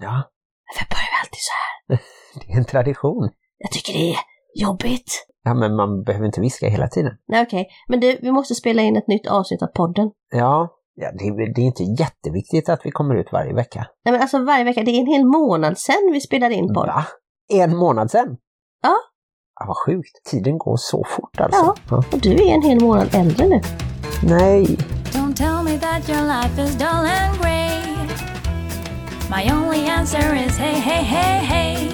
Ja, Varför börjar vi alltid så här? det är en tradition. Jag tycker det är jobbigt. Ja, men man behöver inte viska hela tiden. Nej okej, men du, vi måste spela in ett nytt avsnitt av podden. Ja, ja det, är- det är inte jätteviktigt att vi kommer ut varje vecka. Nej men alltså varje vecka, det är en hel månad sedan vi spelade in podd. Va? En månad sedan? Ja. ja. Vad sjukt. Tiden går så fort alltså. Ja. Och du är en hel månad äldre nu. Nej. Don't tell me that your life is dull and grey. My only answer is hey, hey, hey, hey.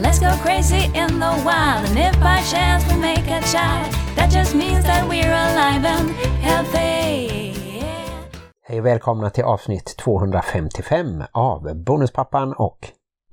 Let's go crazy in the wild, and if by chance we make a child, that just means that we're alive and healthy. Hej och välkomna till avsnitt 255 av Bonuspappan och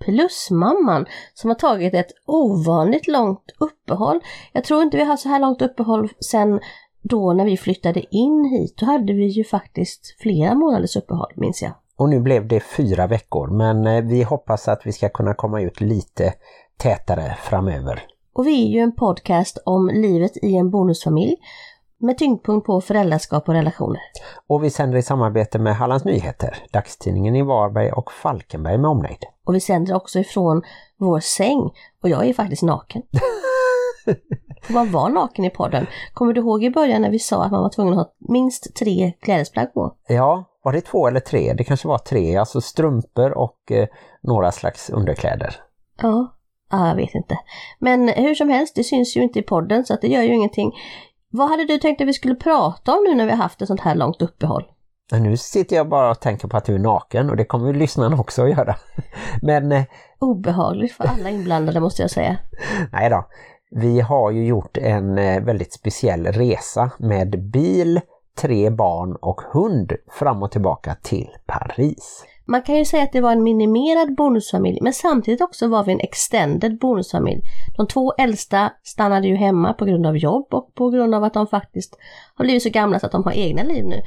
Plusmamman som har tagit ett ovanligt långt uppehåll. Jag tror inte vi har så här långt uppehåll sen då när vi flyttade in hit. Då hade vi ju faktiskt flera månaders uppehåll minns jag. Och nu blev det fyra veckor men eh, vi hoppas att vi ska kunna komma ut lite tätare framöver. Och vi är ju en podcast om livet i en bonusfamilj med tyngdpunkt på föräldraskap och relationer. Och vi sänder i samarbete med Hallands Nyheter, dagstidningen i Varberg och Falkenberg med omnejd. Och vi sänder också ifrån vår säng och jag är faktiskt naken. Man vara naken i podden? Kommer du ihåg i början när vi sa att man var tvungen att ha minst tre klädesplagg på? Ja, var det två eller tre? Det kanske var tre, alltså strumpor och eh, några slags underkläder. Ja, ja, jag vet inte. Men hur som helst, det syns ju inte i podden så att det gör ju ingenting. Vad hade du tänkt att vi skulle prata om nu när vi har haft ett sånt här långt uppehåll? Nu sitter jag bara och tänker på att du är naken och det kommer ju lyssnarna också att göra. Men eh, Obehagligt för alla inblandade måste jag säga. nej då, vi har ju gjort en eh, väldigt speciell resa med bil, tre barn och hund fram och tillbaka till Paris. Man kan ju säga att det var en minimerad bonusfamilj men samtidigt också var vi en extended bonusfamilj. De två äldsta stannade ju hemma på grund av jobb och på grund av att de faktiskt har blivit så gamla så att de har egna liv nu.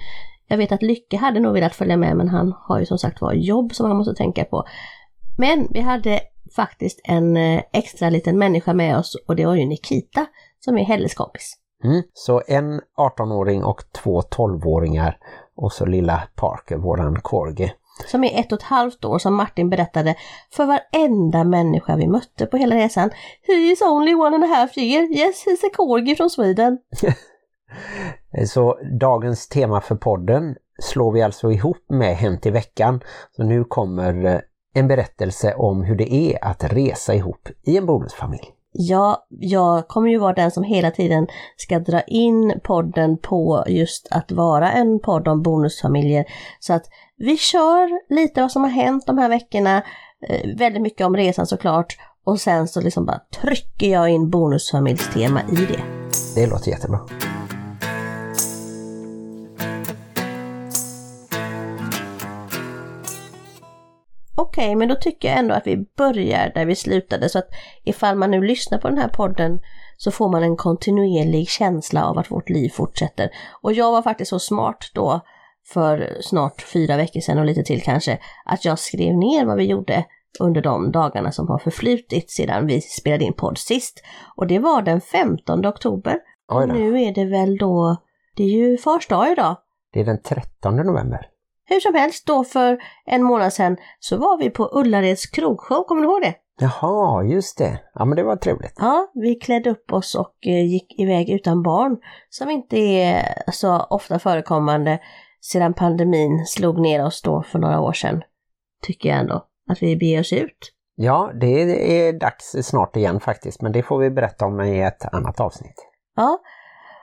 Jag vet att Lycke hade nog velat följa med men han har ju som sagt var jobb som han måste tänka på. Men vi hade faktiskt en eh, extra liten människa med oss och det var ju Nikita som är Helles kompis. Mm. Så en 18-åring och två 12-åringar och så lilla Parker, våran corgi. som är ett och ett halvt år som Martin berättade för varenda människa vi mötte på hela resan. He is only one and a half year. Yes, he's a corgi from Sweden. Så dagens tema för podden slår vi alltså ihop med Hänt i veckan. Så nu kommer eh, en berättelse om hur det är att resa ihop i en bonusfamilj. Ja, jag kommer ju vara den som hela tiden ska dra in podden på just att vara en podd om bonusfamiljer. Så att vi kör lite vad som har hänt de här veckorna, eh, väldigt mycket om resan såklart. Och sen så liksom bara trycker jag in bonusfamiljstema i det. Det låter jättebra. Okej, men då tycker jag ändå att vi börjar där vi slutade så att ifall man nu lyssnar på den här podden så får man en kontinuerlig känsla av att vårt liv fortsätter. Och jag var faktiskt så smart då för snart fyra veckor sedan och lite till kanske att jag skrev ner vad vi gjorde under de dagarna som har förflutit sedan vi spelade in podd sist. Och det var den 15 oktober. Och nu är det väl då, det är ju fars dag idag. Det är den 13 november. Hur som helst, då för en månad sedan så var vi på Ullareds krogshow, kommer du ihåg det? Jaha, just det. Ja men det var trevligt. Ja, vi klädde upp oss och eh, gick iväg utan barn, som inte är så ofta förekommande sedan pandemin slog ner oss då för några år sedan. Tycker jag ändå, att vi beger oss ut. Ja, det är dags snart igen faktiskt, men det får vi berätta om i ett annat avsnitt. Ja,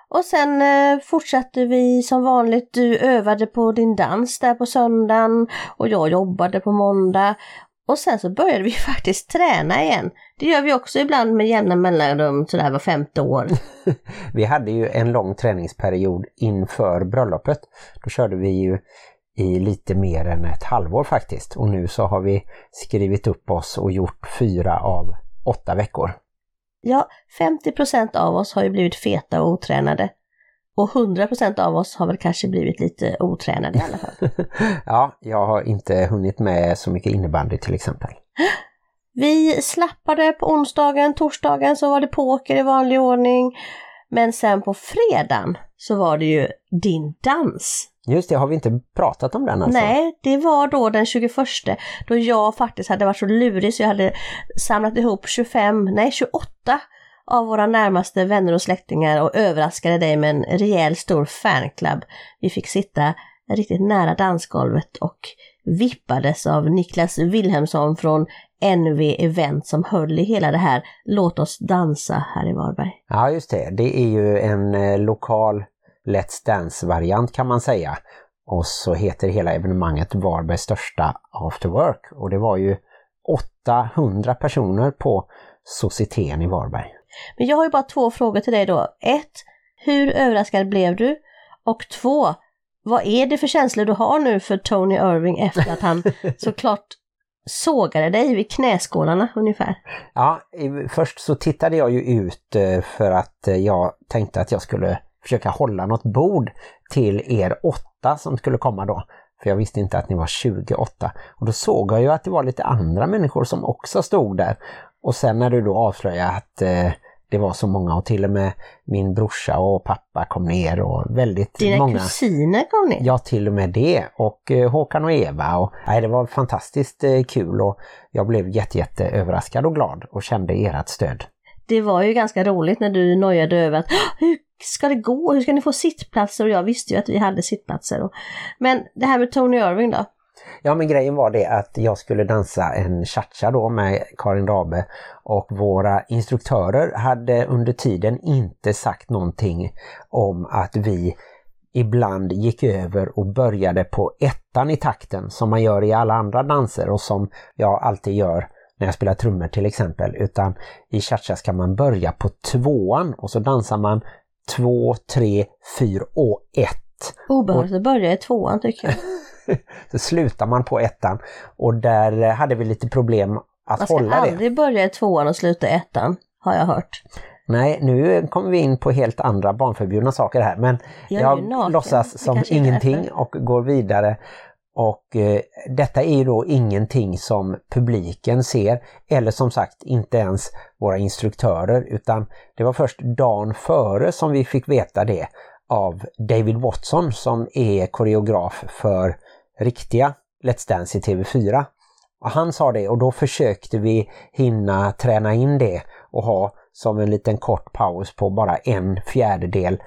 och sen eh, fortsatte vi som vanligt. Du övade på din dans där på söndagen och jag jobbade på måndag. Och sen så började vi faktiskt träna igen. Det gör vi också ibland med jämna mellanrum sådär var femte år. Vi hade ju en lång träningsperiod inför bröllopet. Då körde vi ju i lite mer än ett halvår faktiskt. Och nu så har vi skrivit upp oss och gjort fyra av åtta veckor. Ja, 50% av oss har ju blivit feta och otränade. Och 100% av oss har väl kanske blivit lite otränade i alla fall. ja, jag har inte hunnit med så mycket innebandy till exempel. Vi slappade på onsdagen, torsdagen så var det poker i vanlig ordning. Men sen på fredagen så var det ju din dans. Just det, har vi inte pratat om den alltså? Nej, det var då den 21 då jag faktiskt hade varit så lurig så jag hade samlat ihop 25, nej 28 av våra närmaste vänner och släktingar och överraskade dig med en rejäl stor fanclub. Vi fick sitta riktigt nära dansgolvet och vippades av Niklas Wilhelmsson från NV Event som höll i hela det här Låt oss dansa här i Varberg. Ja just det, det är ju en eh, lokal Let's Dance-variant kan man säga. Och så heter hela evenemanget Varbergs största After Work och det var ju 800 personer på Societeten i Varberg. Men jag har ju bara två frågor till dig då. Ett, hur överraskad blev du? Och två, vad är det för känslor du har nu för Tony Irving efter att han såklart sågade dig vid knäskålarna ungefär? Ja, först så tittade jag ju ut eh, för att eh, jag tänkte att jag skulle försöka hålla något bord till er åtta som skulle komma då. För jag visste inte att ni var 28. Och då såg jag ju att det var lite andra människor som också stod där. Och sen när du då avslöjade att eh, det var så många och till och med min brorsa och pappa kom ner och väldigt Dina många. Dina kusiner kom ner? Ja, till och med det. Och eh, Håkan och Eva. Och, nej, det var fantastiskt eh, kul och jag blev jätte, jätte överraskad och glad och kände ert stöd. Det var ju ganska roligt när du nojade över att hur ska det gå? Hur ska ni få sittplatser? Och jag visste ju att vi hade sittplatser. Men det här med Tony Irving då? Ja men grejen var det att jag skulle dansa en cha-cha då med Karin Rabe och våra instruktörer hade under tiden inte sagt någonting om att vi ibland gick över och började på ettan i takten som man gör i alla andra danser och som jag alltid gör när jag spelar trummor till exempel utan i cha-cha ska man börja på tvåan och så dansar man två, tre, fyra och ett. Obehagligt att börja i tvåan tycker jag. så slutar man på ettan och där eh, hade vi lite problem att hålla det. Man ska aldrig börja i tvåan och sluta i ettan, har jag hört. Nej, nu kommer vi in på helt andra barnförbjudna saker här men jag, jag låtsas som ingenting och går vidare. Och eh, detta är ju då ingenting som publiken ser eller som sagt inte ens våra instruktörer utan det var först dagen före som vi fick veta det av David Watson som är koreograf för riktiga Let's Dance i TV4. Och han sa det och då försökte vi hinna träna in det och ha som en liten kort paus på bara en fjärdedel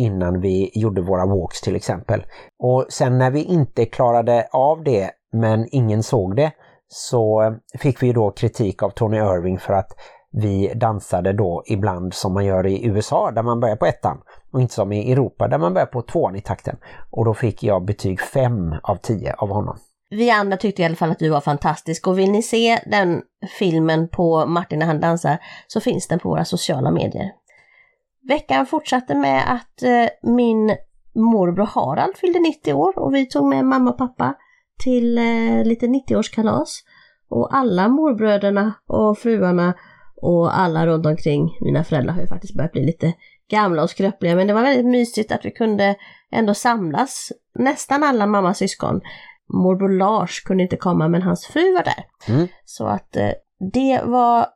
innan vi gjorde våra walks till exempel. Och sen när vi inte klarade av det men ingen såg det så fick vi då kritik av Tony Irving för att vi dansade då ibland som man gör i USA där man börjar på ettan och inte som i Europa där man börjar på tvåan i takten. Och då fick jag betyg 5 av 10 av honom. Vi andra tyckte i alla fall att du var fantastisk och vill ni se den filmen på Martin när han dansar så finns den på våra sociala medier. Veckan fortsatte med att eh, min morbror Harald fyllde 90 år och vi tog med mamma och pappa till eh, lite 90-årskalas. Och alla morbröderna och fruarna och alla runt omkring mina föräldrar har ju faktiskt börjat bli lite gamla och skröpliga men det var väldigt mysigt att vi kunde ändå samlas. Nästan alla mammas syskon. Morbror Lars kunde inte komma men hans fru var där. Mm. Så att eh, det var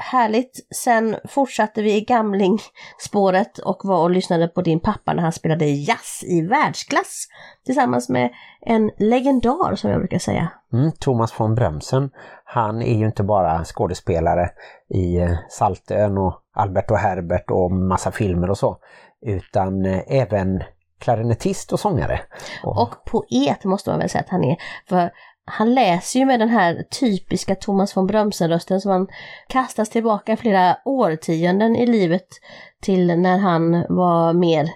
härligt. Sen fortsatte vi i gamlingspåret och var och lyssnade på din pappa när han spelade jazz i världsklass. Tillsammans med en legendar som jag brukar säga. Mm, Thomas von Brömsen. Han är ju inte bara skådespelare i eh, Saltön och Albert och Herbert och massa filmer och så. Utan eh, även klarinettist och sångare. Och, och poet måste man väl säga att han är. För han läser ju med den här typiska Thomas von Brömsen-rösten som han kastas tillbaka flera årtionden i livet till när han var mer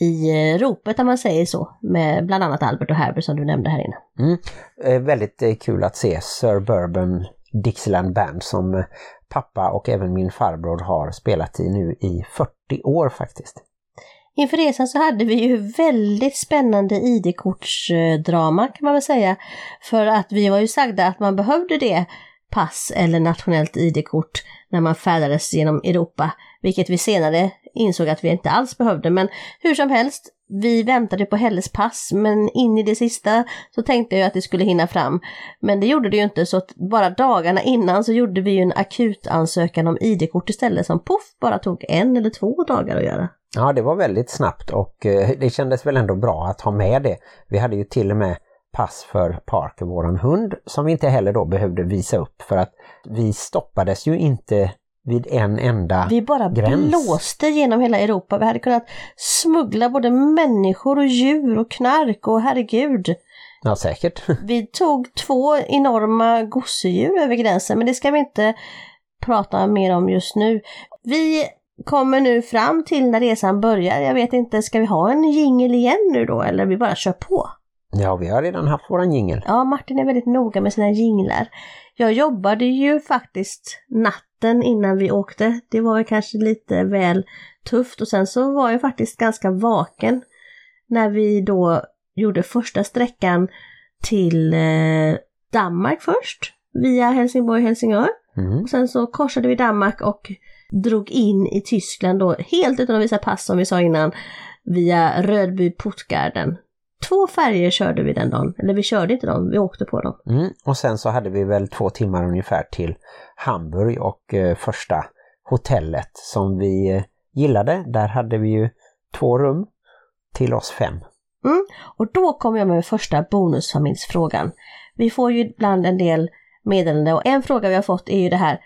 i eh, ropet om man säger så, med bland annat Albert och Herbert som du nämnde här inne. Mm. Eh, väldigt eh, kul att se Sir Bourbon Dixieland Band som eh, pappa och även min farbror har spelat i nu i 40 år faktiskt. Inför resan så hade vi ju väldigt spännande ID-kortsdrama kan man väl säga. För att vi var ju sagda att man behövde det, pass eller nationellt ID-kort, när man färdades genom Europa. Vilket vi senare insåg att vi inte alls behövde. Men hur som helst, vi väntade på Helles pass men in i det sista så tänkte jag att det skulle hinna fram. Men det gjorde det ju inte så att bara dagarna innan så gjorde vi ju en akutansökan om ID-kort istället som poff bara tog en eller två dagar att göra. Ja, det var väldigt snabbt och eh, det kändes väl ändå bra att ha med det. Vi hade ju till och med pass för Parker, våran hund, som vi inte heller då behövde visa upp för att vi stoppades ju inte vid en enda Vi bara gräns. blåste genom hela Europa. Vi hade kunnat smuggla både människor och djur och knark och herregud. Ja, säkert. Vi tog två enorma gosedjur över gränsen men det ska vi inte prata mer om just nu. Vi kommer nu fram till när resan börjar. Jag vet inte, ska vi ha en jingel igen nu då eller vi bara kör på? Ja, vi har redan haft våran jingel. Ja, Martin är väldigt noga med sina jinglar. Jag jobbade ju faktiskt natten innan vi åkte. Det var väl kanske lite väl tufft och sen så var jag faktiskt ganska vaken när vi då gjorde första sträckan till eh, Danmark först via Helsingborg Helsingör. Mm. Och sen så korsade vi Danmark och drog in i Tyskland då helt utan att visa pass som vi sa innan via Rödby Puttgarden. Två färger körde vi den dagen, eller vi körde inte dem, vi åkte på dem. Mm. Och sen så hade vi väl två timmar ungefär till Hamburg och eh, första hotellet som vi eh, gillade. Där hade vi ju två rum till oss fem. Och då kommer jag med första bonusfamiljsfrågan. Vi får ju ibland en del meddelande och en fråga vi har fått är ju det här,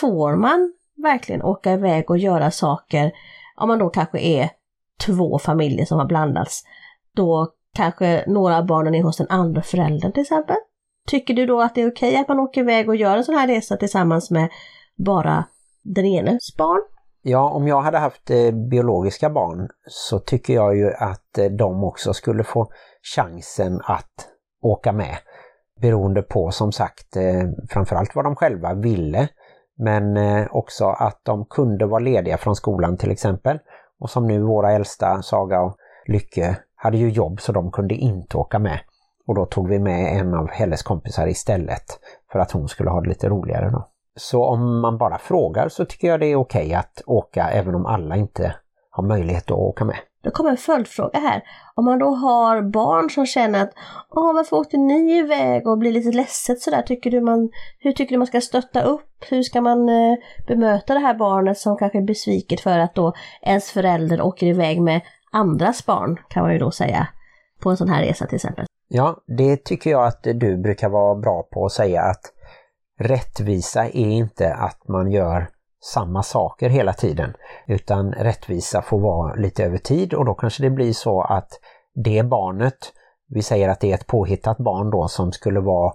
får man verkligen åka iväg och göra saker om man då kanske är två familjer som har blandats? Då kanske några av barnen är hos den andra föräldern till exempel. Tycker du då att det är okej att man åker iväg och gör en sån här resa tillsammans med bara den enes barn? Ja, om jag hade haft eh, biologiska barn så tycker jag ju att eh, de också skulle få chansen att åka med. Beroende på som sagt eh, framförallt vad de själva ville. Men eh, också att de kunde vara lediga från skolan till exempel. Och som nu våra äldsta, Saga och Lycke, hade ju jobb så de kunde inte åka med. Och då tog vi med en av Helles kompisar istället för att hon skulle ha det lite roligare då. Så om man bara frågar så tycker jag det är okej att åka även om alla inte har möjlighet att åka med. Då kommer en följdfråga här. Om man då har barn som känner att Åh, varför åkte ni iväg och blir lite ledset sådär, tycker du man, hur tycker du man ska stötta upp? Hur ska man eh, bemöta det här barnet som kanske är besviket för att då ens förälder åker iväg med andras barn, kan man ju då säga, på en sån här resa till exempel. Ja, det tycker jag att du brukar vara bra på att säga att rättvisa är inte att man gör samma saker hela tiden utan rättvisa får vara lite över tid och då kanske det blir så att det barnet, vi säger att det är ett påhittat barn då som skulle vara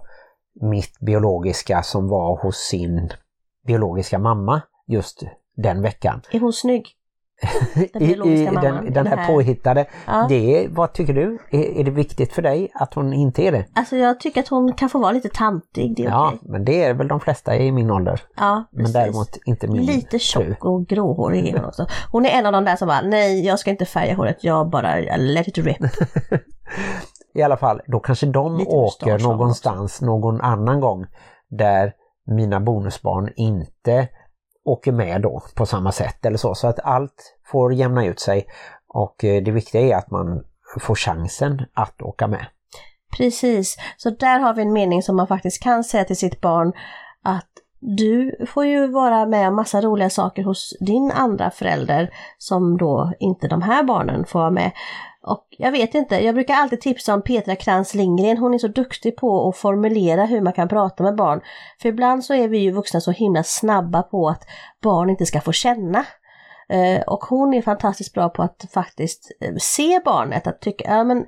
mitt biologiska som var hos sin biologiska mamma just den veckan. Är hon snygg? Den I, i den, den här här- påhittade, Ja. det, vad tycker du? Är, är det viktigt för dig att hon inte är det? Alltså jag tycker att hon kan få vara lite tantig, det är Ja, okej. men det är väl de flesta i min ålder. Ja, Men precis. däremot inte min Lite tjock och gråhårig är hon också. Hon är en av de där som bara, nej jag ska inte färga håret, jag bara jag let it rip. I alla fall, då kanske de Lite åker någonstans någon annan gång där mina bonusbarn inte åker med då på samma sätt eller så. Så att allt får jämna ut sig och eh, det viktiga är att man får chansen att åka med. Precis, så där har vi en mening som man faktiskt kan säga till sitt barn att du får ju vara med om massa roliga saker hos din andra förälder som då inte de här barnen får vara med. Och jag vet inte, jag brukar alltid tipsa om Petra Krantz Lindgren. Hon är så duktig på att formulera hur man kan prata med barn. För ibland så är vi ju vuxna så himla snabba på att barn inte ska få känna. Eh, och hon är fantastiskt bra på att faktiskt eh, se barnet, att tycka, ja men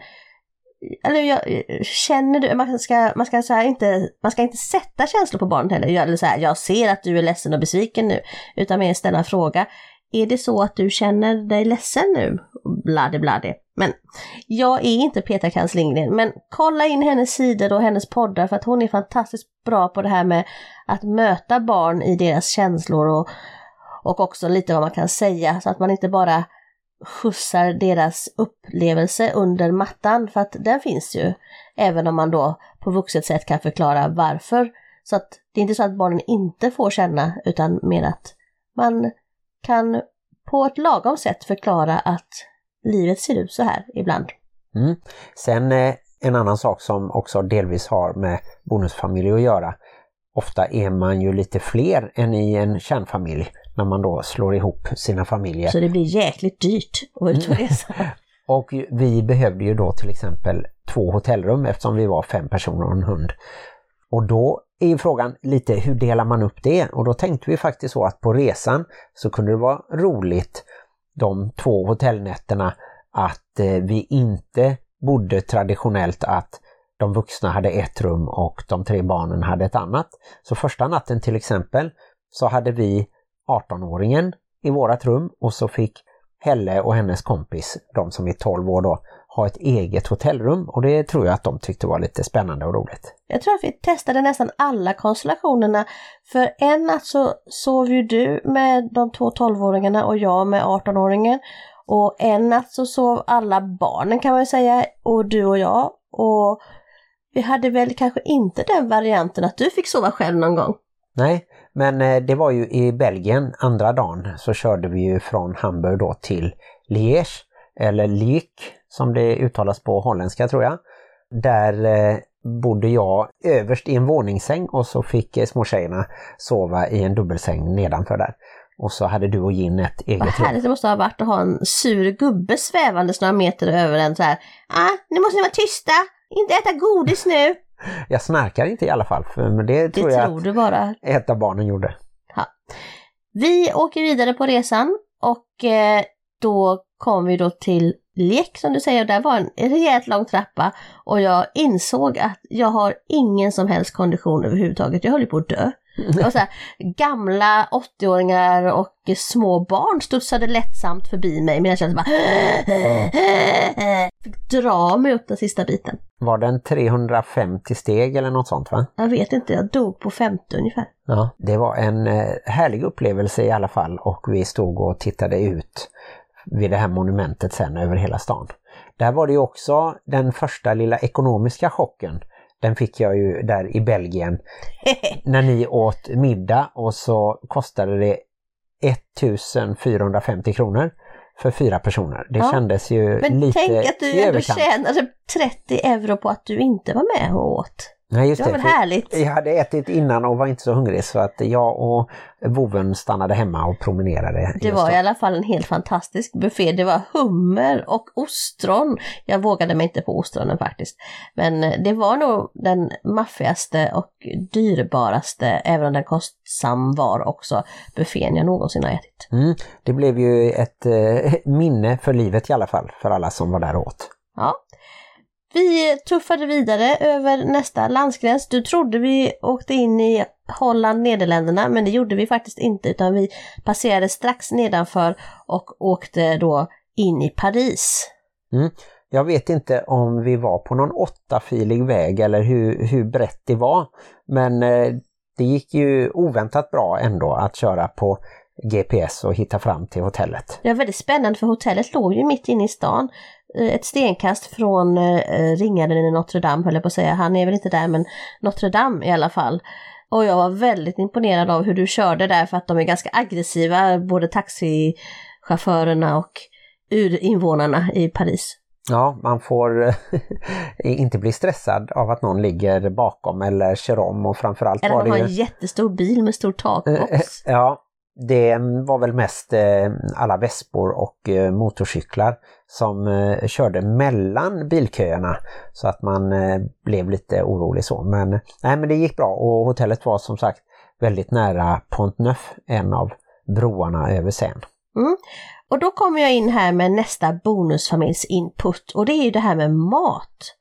eller jag, känner du, man ska, man ska så här inte, man ska inte sätta känslor på barnet heller, eller så här, jag ser att du är ledsen och besviken nu, utan mer ställa en fråga. Är det så att du känner dig ledsen nu? Bladi-bladi. Men jag är inte Petra Krantz Lindgren, men kolla in hennes sidor och hennes poddar för att hon är fantastiskt bra på det här med att möta barn i deras känslor och, och också lite vad man kan säga så att man inte bara skjutsar deras upplevelse under mattan för att den finns ju. Även om man då på vuxet sätt kan förklara varför. Så att det är inte så att barnen inte får känna utan mer att man kan på ett lagom sätt förklara att livet ser ut så här ibland. Mm. Sen eh, en annan sak som också delvis har med bonusfamilj att göra. ofta är man ju lite fler än i en kärnfamilj när man då slår ihop sina familjer. Så det blir jäkligt dyrt att ute och Mm. resa. Och vi behövde ju då till exempel två hotellrum eftersom vi var fem personer och en hund. Och då är ju frågan lite hur delar man upp det? Och då tänkte vi faktiskt så att på resan så kunde det vara roligt de två hotellnätterna att eh, vi inte bodde traditionellt att de vuxna hade ett rum och de tre barnen hade ett annat. Så första natten till exempel så hade vi 18-åringen i vårat rum och så fick Helle och hennes kompis, de som är 12 år då, ha ett eget hotellrum och det tror jag att de tyckte var lite spännande och roligt. Jag tror att vi testade nästan alla konstellationerna. För en natt så sov ju du med de två 12-åringarna och jag med 18-åringen. Och en natt så sov alla barnen kan man ju säga, och du och jag. Och vi hade väl kanske inte den varianten att du fick sova själv någon gång. Nej, men eh, det var ju i Belgien andra dagen så körde vi ju från Hamburg då till Liège, eller Liek som det uttalas på holländska tror jag. Där eh, bodde jag överst i en våningssäng och så fick eh, små tjejerna sova i en dubbelsäng nedanför där. Och så hade du och Gin ett Vad eget rum. härligt det måste ha varit att ha en sur gubbe svävandes några meter över en så här. Ah, nu måste ni vara tysta! Inte äta godis nu! Jag snarkar inte i alla fall, men det Det tror jag tror du bara. att ett av barnen gjorde. Vi åker vidare på resan och eh, då kom vi då till Lek som du säger, och där var en rejält lång trappa och jag insåg att jag har ingen som helst kondition överhuvudtaget. Jag höll på att dö. Var så här, gamla 80-åringar och små barn studsade lättsamt förbi mig medan jag bara fick dra mig upp den sista biten. Var den 350 steg eller något sånt va? Jag vet inte, jag dog på 50 ungefär. Ja, det var en eh, härlig upplevelse i alla fall och vi stod och tittade ut vid det här monumentet sen över hela stan. Där var det ju också den första lilla ekonomiska chocken. Den fick jag ju där i Belgien när ni åt middag och så kostade det 1450 kronor för fyra personer. Det Ja. kändes ju Men lite tänk att du ändå tjänade 30 euro på att du inte var med och åt. Nej, just Det var väl för härligt? Jag hade ätit innan och var inte så hungrig så att jag och voven stannade hemma och promenerade. Det var då. i alla fall en helt fantastisk buffé. Det var hummer och ostron. Jag vågade mig inte på ostronen faktiskt. Men eh, det var nog den maffigaste och dyrbaraste, även om den kostsam var också, buffén jag någonsin har ätit. Mm, det blev ju ett eh, minne för livet i alla fall för alla som var där åt. Ja. Vi tuffade vidare över nästa landsgräns. Du trodde vi åkte in i Holland, Nederländerna, men det gjorde vi faktiskt inte utan vi passerade strax nedanför och åkte då in i Paris. Mm. Jag vet inte om vi var på någon åttafilig väg eller hur, hur brett det var. Men eh, det gick ju oväntat bra ändå att köra på GPS och hitta fram till hotellet. Det var väldigt spännande för hotellet låg ju mitt inne i stan. Eh, Ett stenkast från eh, ringaren i Notre Dame höll jag på att säga. Han är väl inte där men Notre Dame i alla fall. Och jag var väldigt imponerad av hur du körde där för att de är ganska aggressiva, både taxichaufförerna och urinvånarna i Paris. Ja, man får eh, inte bli stressad av att någon ligger bakom eller kör om och framförallt Eller var de har det en ju... jättestor bil med stor takbox. Ja, det var väl mest eh, alla vespor och eh, motorcyklar som eh, körde mellan bilköerna så att man blev lite orolig så. Men, nej, men det gick bra och hotellet var som sagt väldigt nära Pont Neuf, en av broarna över Seine. Mm. Och då kommer jag in här med nästa bonusfamiljs input och det är ju det här med mat.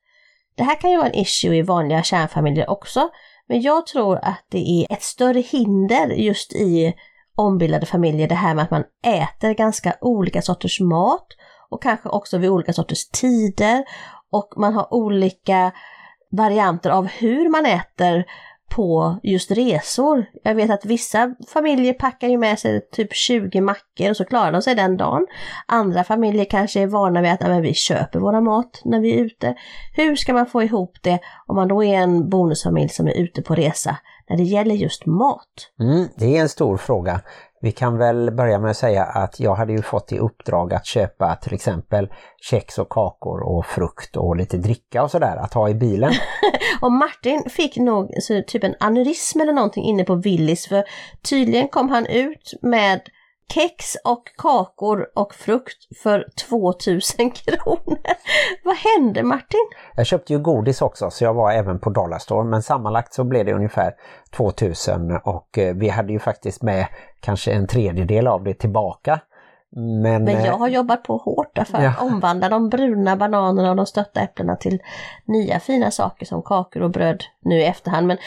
Det här kan ju vara en issue i vanliga kärnfamiljer också, men jag tror att det är ett större hinder just i ombildade familjer, det här med att man äter ganska olika sorters mat och kanske också vid olika sorters tider och man har olika varianter av hur man äter på just resor. Jag vet att vissa familjer packar ju med sig typ 20 mackor och så klarar de sig den dagen. Andra familjer kanske är vana vid att men vi köper våra mat när vi är ute. Hur ska man få ihop det om man då är en bonusfamilj som är ute på resa när det gäller just mat? Mm, det är en stor fråga. Vi kan väl börja med att säga att jag hade ju fått i uppdrag att köpa till exempel kex och kakor och frukt och lite dricka och sådär att ha i bilen. och Martin fick nog typ en aneurysm eller någonting inne på Willys för tydligen kom han ut med kex och kakor och frukt för 2000 kronor. Vad hände Martin? Jag köpte ju godis också så jag var även på Dollarstore men sammanlagt så blev det ungefär 2000 och eh, vi hade ju faktiskt med kanske en tredjedel av det tillbaka. Men, Men jag eh, har jobbat på hårt för att Ja. omvandla de bruna bananerna och de stötta äpplena till nya fina saker som kakor och bröd nu i efterhand. Men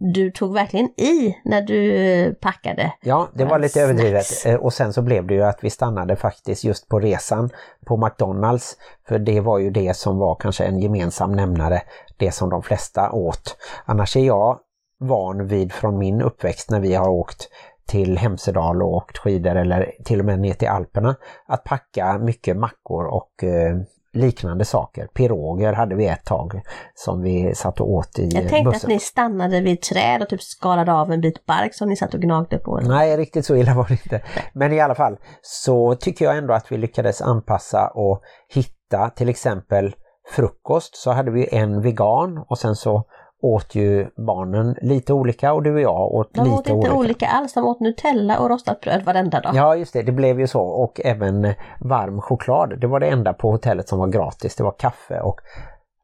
du tog verkligen i när du eh, packade. Ja, det var lite överdrivet. snacks. Eh, Och sen så blev det ju att vi stannade faktiskt just på resan på McDonalds. För det var ju det som var kanske en gemensam nämnare, det som de flesta åt. Annars är jag van vid från min uppväxt när vi har åkt till Hemsedal och åkt skidor eller till och med ner till Alperna att packa mycket mackor och eh, liknande saker. Piroger hade vi ett tag som vi satt och åt i Jag eh, tänkte bussen. att ni stannade vid träd och typ skalade av en bit bark som ni satt och gnagde på. Nej, riktigt så illa var det inte. Men i alla fall så tycker jag ändå att vi lyckades anpassa och hitta till exempel frukost så hade vi en vegan och sen så åt ju barnen lite olika och du och jag åt De lite åt inte olika. alls, de åt Nutella och rostat bröd varenda dag. Ja just det, det blev ju så och även varm choklad. Det var det enda på hotellet som var gratis. Det var kaffe och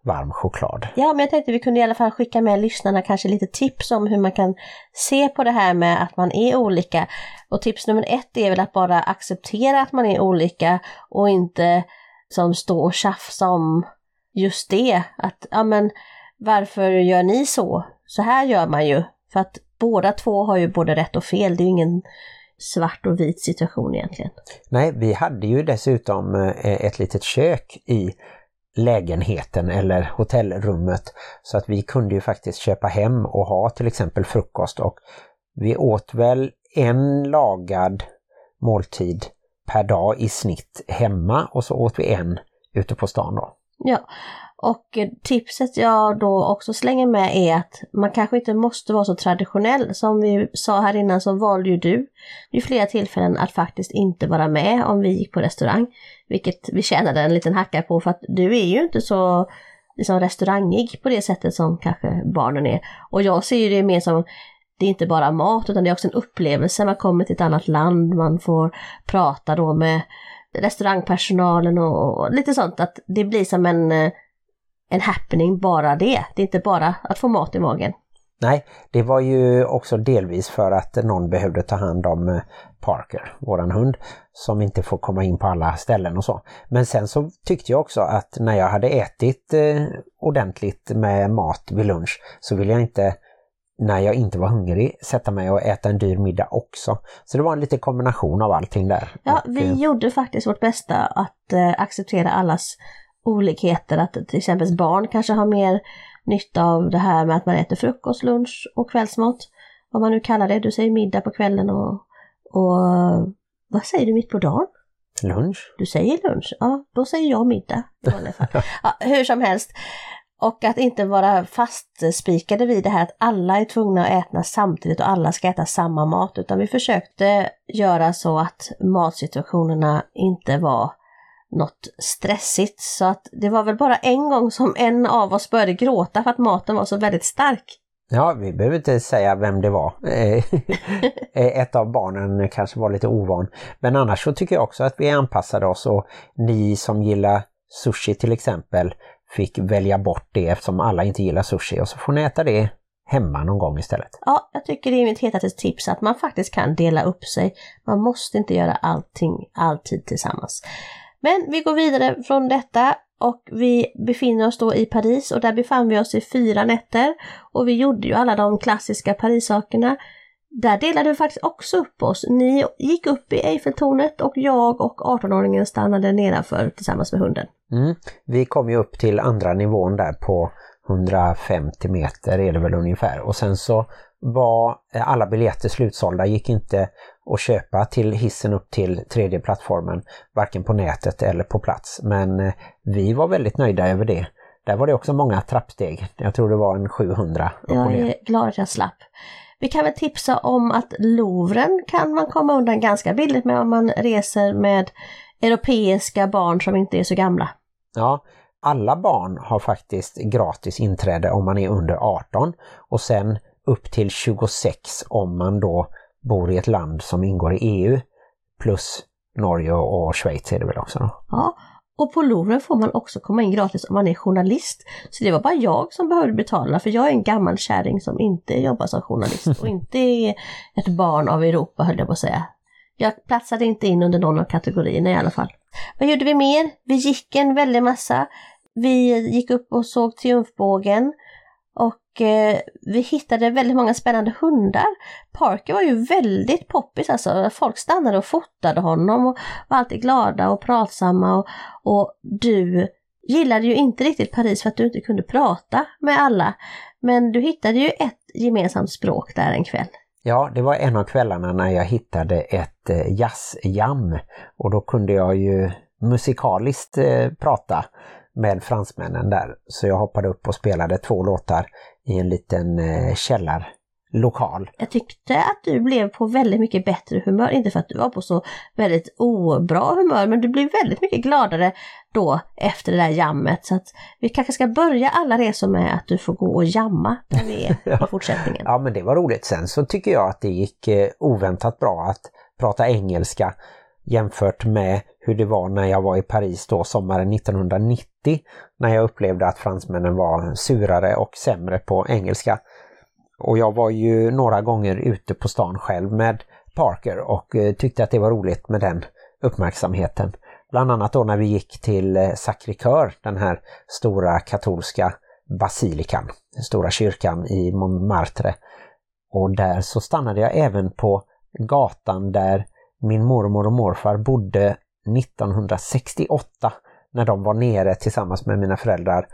varm choklad. Ja, men jag tänkte vi kunde i alla fall skicka med lyssnarna kanske lite tips om hur man kan se på det här med att man är olika. Och tips nummer ett är väl att bara acceptera att man är olika och inte som stå och tjafsa om just det. Att, ja men varför gör ni så? Så här gör man ju. För att båda två har ju både rätt och fel. Det är ju ingen svart och vit situation egentligen. Nej, vi hade ju dessutom eh, ett litet kök i lägenheten eller hotellrummet så att vi kunde ju faktiskt köpa hem och ha till exempel frukost och vi åt väl en lagad måltid per dag i snitt hemma och så åt vi en ute på stan då. Ja, och eh, tipset jag då också slänger med är att man kanske inte måste vara så traditionell. Som vi sa här innan så valde ju du vid flera tillfällen att faktiskt inte vara med om vi gick på restaurang. Vilket vi tjänade en liten hacka på för att du är ju inte så liksom, restaurangig på det sättet som kanske barnen är. Och jag ser ju det mer som det är inte bara mat utan det är också en upplevelse. Man kommer till ett annat land, man får prata då med restaurangpersonalen och, och lite sånt. Att det blir som en, eh, en happening bara det. Det är inte bara att få mat i magen. Nej, det var ju också delvis för att någon behövde ta hand om eh, Parker, våran hund, som inte får komma in på alla ställen och så. Men sen så tyckte jag också att när jag hade ätit eh, ordentligt med mat vid lunch så ville jag inte, när jag inte var hungrig, sätta mig och äta en dyr middag också. Så det var en liten kombination av allting där. Ja, Och, vi eh, gjorde faktiskt vårt bästa att eh, acceptera allas olikheter. Att till exempel barn kanske har mer nytta av det här med att man äter frukost, lunch och kvällsmat. Vad man nu kallar det. Du säger middag på kvällen och, och vad säger du mitt på dagen? Lunch? Du säger lunch? Ja, då säger jag middag. Ja, hur som helst. Och att inte vara fastspikade vid det här att alla är tvungna att äta samtidigt och alla ska äta samma mat. Utan vi försökte göra så att matsituationerna inte var något stressigt. Så att det var väl bara en gång som en av oss började gråta för att maten var så väldigt stark. Ja, vi behöver inte säga vem det var. Eh, Ett av barnen kanske var lite ovan. Men annars så tycker jag också att vi anpassade oss och ni som gillar sushi till exempel fick välja bort det eftersom alla inte gillar sushi och så får ni äta det hemma någon gång istället. Ja, jag tycker det är mitt hetaste tips att man faktiskt kan dela upp sig. Man måste inte göra allting alltid tillsammans. Men vi går vidare från detta och vi befinner oss då i Paris och där befann vi oss i fyra nätter. Och vi gjorde ju alla de klassiska Paris-sakerna. Där delade vi faktiskt också upp oss. Ni gick upp i Eiffeltornet och jag och 18-åringen stannade nedanför tillsammans med hunden. Mm. Vi kom ju upp till andra nivån där på 150 meter är det väl ungefär och sen så var alla biljetter slutsålda, gick inte att köpa till hissen upp till tredje plattformen, varken på nätet eller på plats. Men eh, vi var väldigt nöjda över det. Där var det också många trappsteg. Jag tror det var en 700 upp och Jag är glad att jag slapp. Vi kan väl tipsa om att Louvren kan man komma undan ganska billigt med om man reser med europeiska barn som inte är så gamla. Ja, alla barn har faktiskt gratis inträde om man är under 18 och sen upp till 26 om man då bor i ett land som ingår i EU plus Norge och Schweiz är det väl också då? Ja, och på Louvren får man också komma in gratis om man är journalist. Så det var bara jag som behövde betala för jag är en gammal kärring som inte jobbar som journalist och inte är ett barn av Europa höll jag på att säga. Jag platsade inte in under någon av kategorierna i alla fall. Vad gjorde vi mer? Vi gick en väldig massa. Vi gick upp och såg triumfbågen och eh, vi hittade väldigt många spännande hundar. Parker var ju väldigt poppis alltså. Folk stannade och fotade honom och var alltid glada och pratsamma och, och du gillade ju inte riktigt Paris för att du inte kunde prata med alla. Men du hittade ju ett gemensamt språk där en kväll. Ja, det var en av kvällarna när jag hittade ett eh, jazzjam och då kunde jag ju musikaliskt eh, prata med fransmännen där. Så jag hoppade upp och spelade två låtar i en liten eh, källarlokal. Jag tyckte att du blev på väldigt mycket bättre humör, inte för att du var på så väldigt obra humör, men du blev väldigt mycket gladare då efter det där jammet. Så att vi kanske ska börja alla resor med att du får gå och jamma där vi är i fortsättningen. Ja men det var roligt. Sen så tycker jag att det gick eh, oväntat bra att prata engelska jämfört med hur det var när jag var i Paris då sommaren 1990 när jag upplevde att fransmännen var surare och sämre på engelska. Och jag var ju några gånger ute på stan själv med Parker och eh, tyckte att det var roligt med den uppmärksamheten. Bland annat då när vi gick till eh, Sacré-Cœur, den här stora katolska basilikan, den stora kyrkan i Montmartre. Och där så stannade jag även på gatan där min mormor och morfar bodde 1968 när de var nere tillsammans med mina föräldrar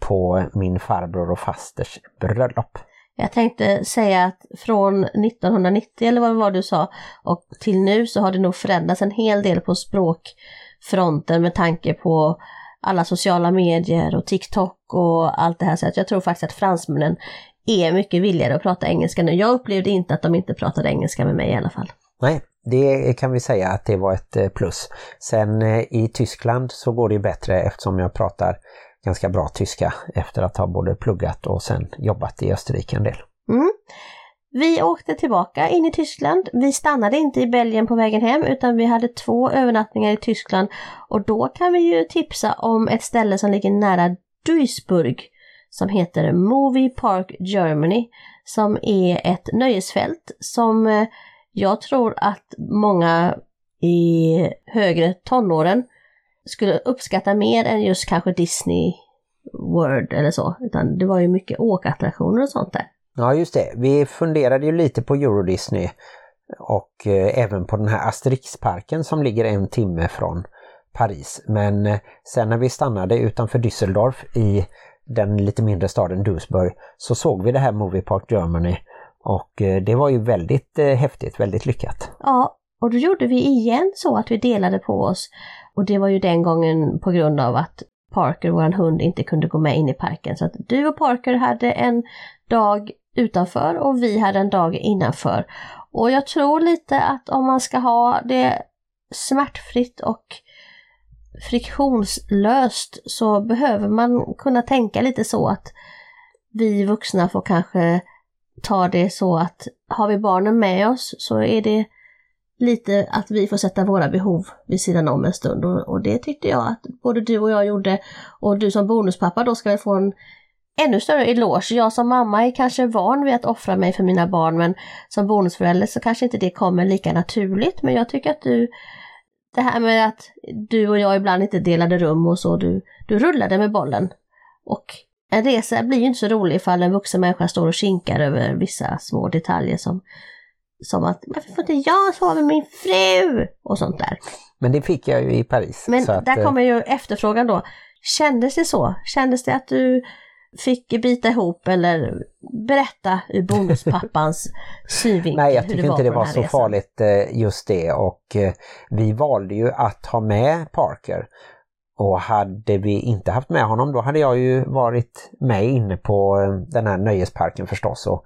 på min farbror och fasters bröllop. Jag tänkte säga att från 1990 eller vad det var du sa och till nu så har det nog förändrats en hel del på språkfronten med tanke på alla sociala medier och TikTok och allt det här. Så jag tror faktiskt att fransmännen är mycket villigare att prata engelska nu. Jag upplevde inte att de inte pratade engelska med mig i alla fall. Nej, det kan vi säga att det var ett eh, plus. Sen eh, i Tyskland så går det ju bättre eftersom jag pratar ganska bra tyska efter att ha både pluggat och sen jobbat i Österrike en del. Mm. Vi åkte tillbaka in i Tyskland. Vi stannade inte i Belgien på vägen hem utan vi hade två övernattningar i Tyskland och då kan vi ju tipsa om ett ställe som ligger nära Duisburg som heter Movie Park Germany som är ett nöjesfält som eh, jag tror att många i högre tonåren skulle uppskatta mer än just kanske Disney World eller så. Utan det var ju mycket åkattraktioner och sånt där. Ja just det, vi funderade ju lite på Euro Disney och eh, även på den här Asterixparken som ligger en timme från Paris. Men eh, sen när vi stannade utanför Düsseldorf i den lite mindre staden Duisburg så såg vi det här Movie Park Germany och eh, det var ju väldigt eh, häftigt, väldigt lyckat. Ja, och då gjorde vi igen så att vi delade på oss. Och det var ju den gången på grund av att Parker, vår hund, inte kunde gå med in i parken. Så att du och Parker hade en dag utanför och vi hade en dag innanför. Och jag tror lite att om man ska ha det smärtfritt och friktionslöst så behöver man kunna tänka lite så att vi vuxna får kanske ta det så att har vi barnen med oss så är det lite att vi får sätta våra behov vid sidan om en stund och, och det tyckte jag att både du och jag gjorde och du som bonuspappa då ska väl få en ännu större eloge. Jag som mamma är kanske van vid att offra mig för mina barn men som bonusförälder så kanske inte det kommer lika naturligt men jag tycker att du det här med att du och jag ibland inte delade rum och så, du, du rullade med bollen. Och en resa blir ju inte så rolig ifall en vuxen människa står och kinkar över vissa små detaljer som, som att varför får inte jag sova med min fru? Och sånt där. Men det fick jag ju i Paris. Men att, där eh, kommer ju efterfrågan då. Kändes det så? Kändes det att du fick bita ihop eller berätta ur bonuspappans synvinkel Nej, jag tycker inte det var så resan? farligt eh, just det och eh, vi valde ju att ha med Parker. Och hade vi inte haft med honom då hade jag ju varit med inne på den här nöjesparken förstås och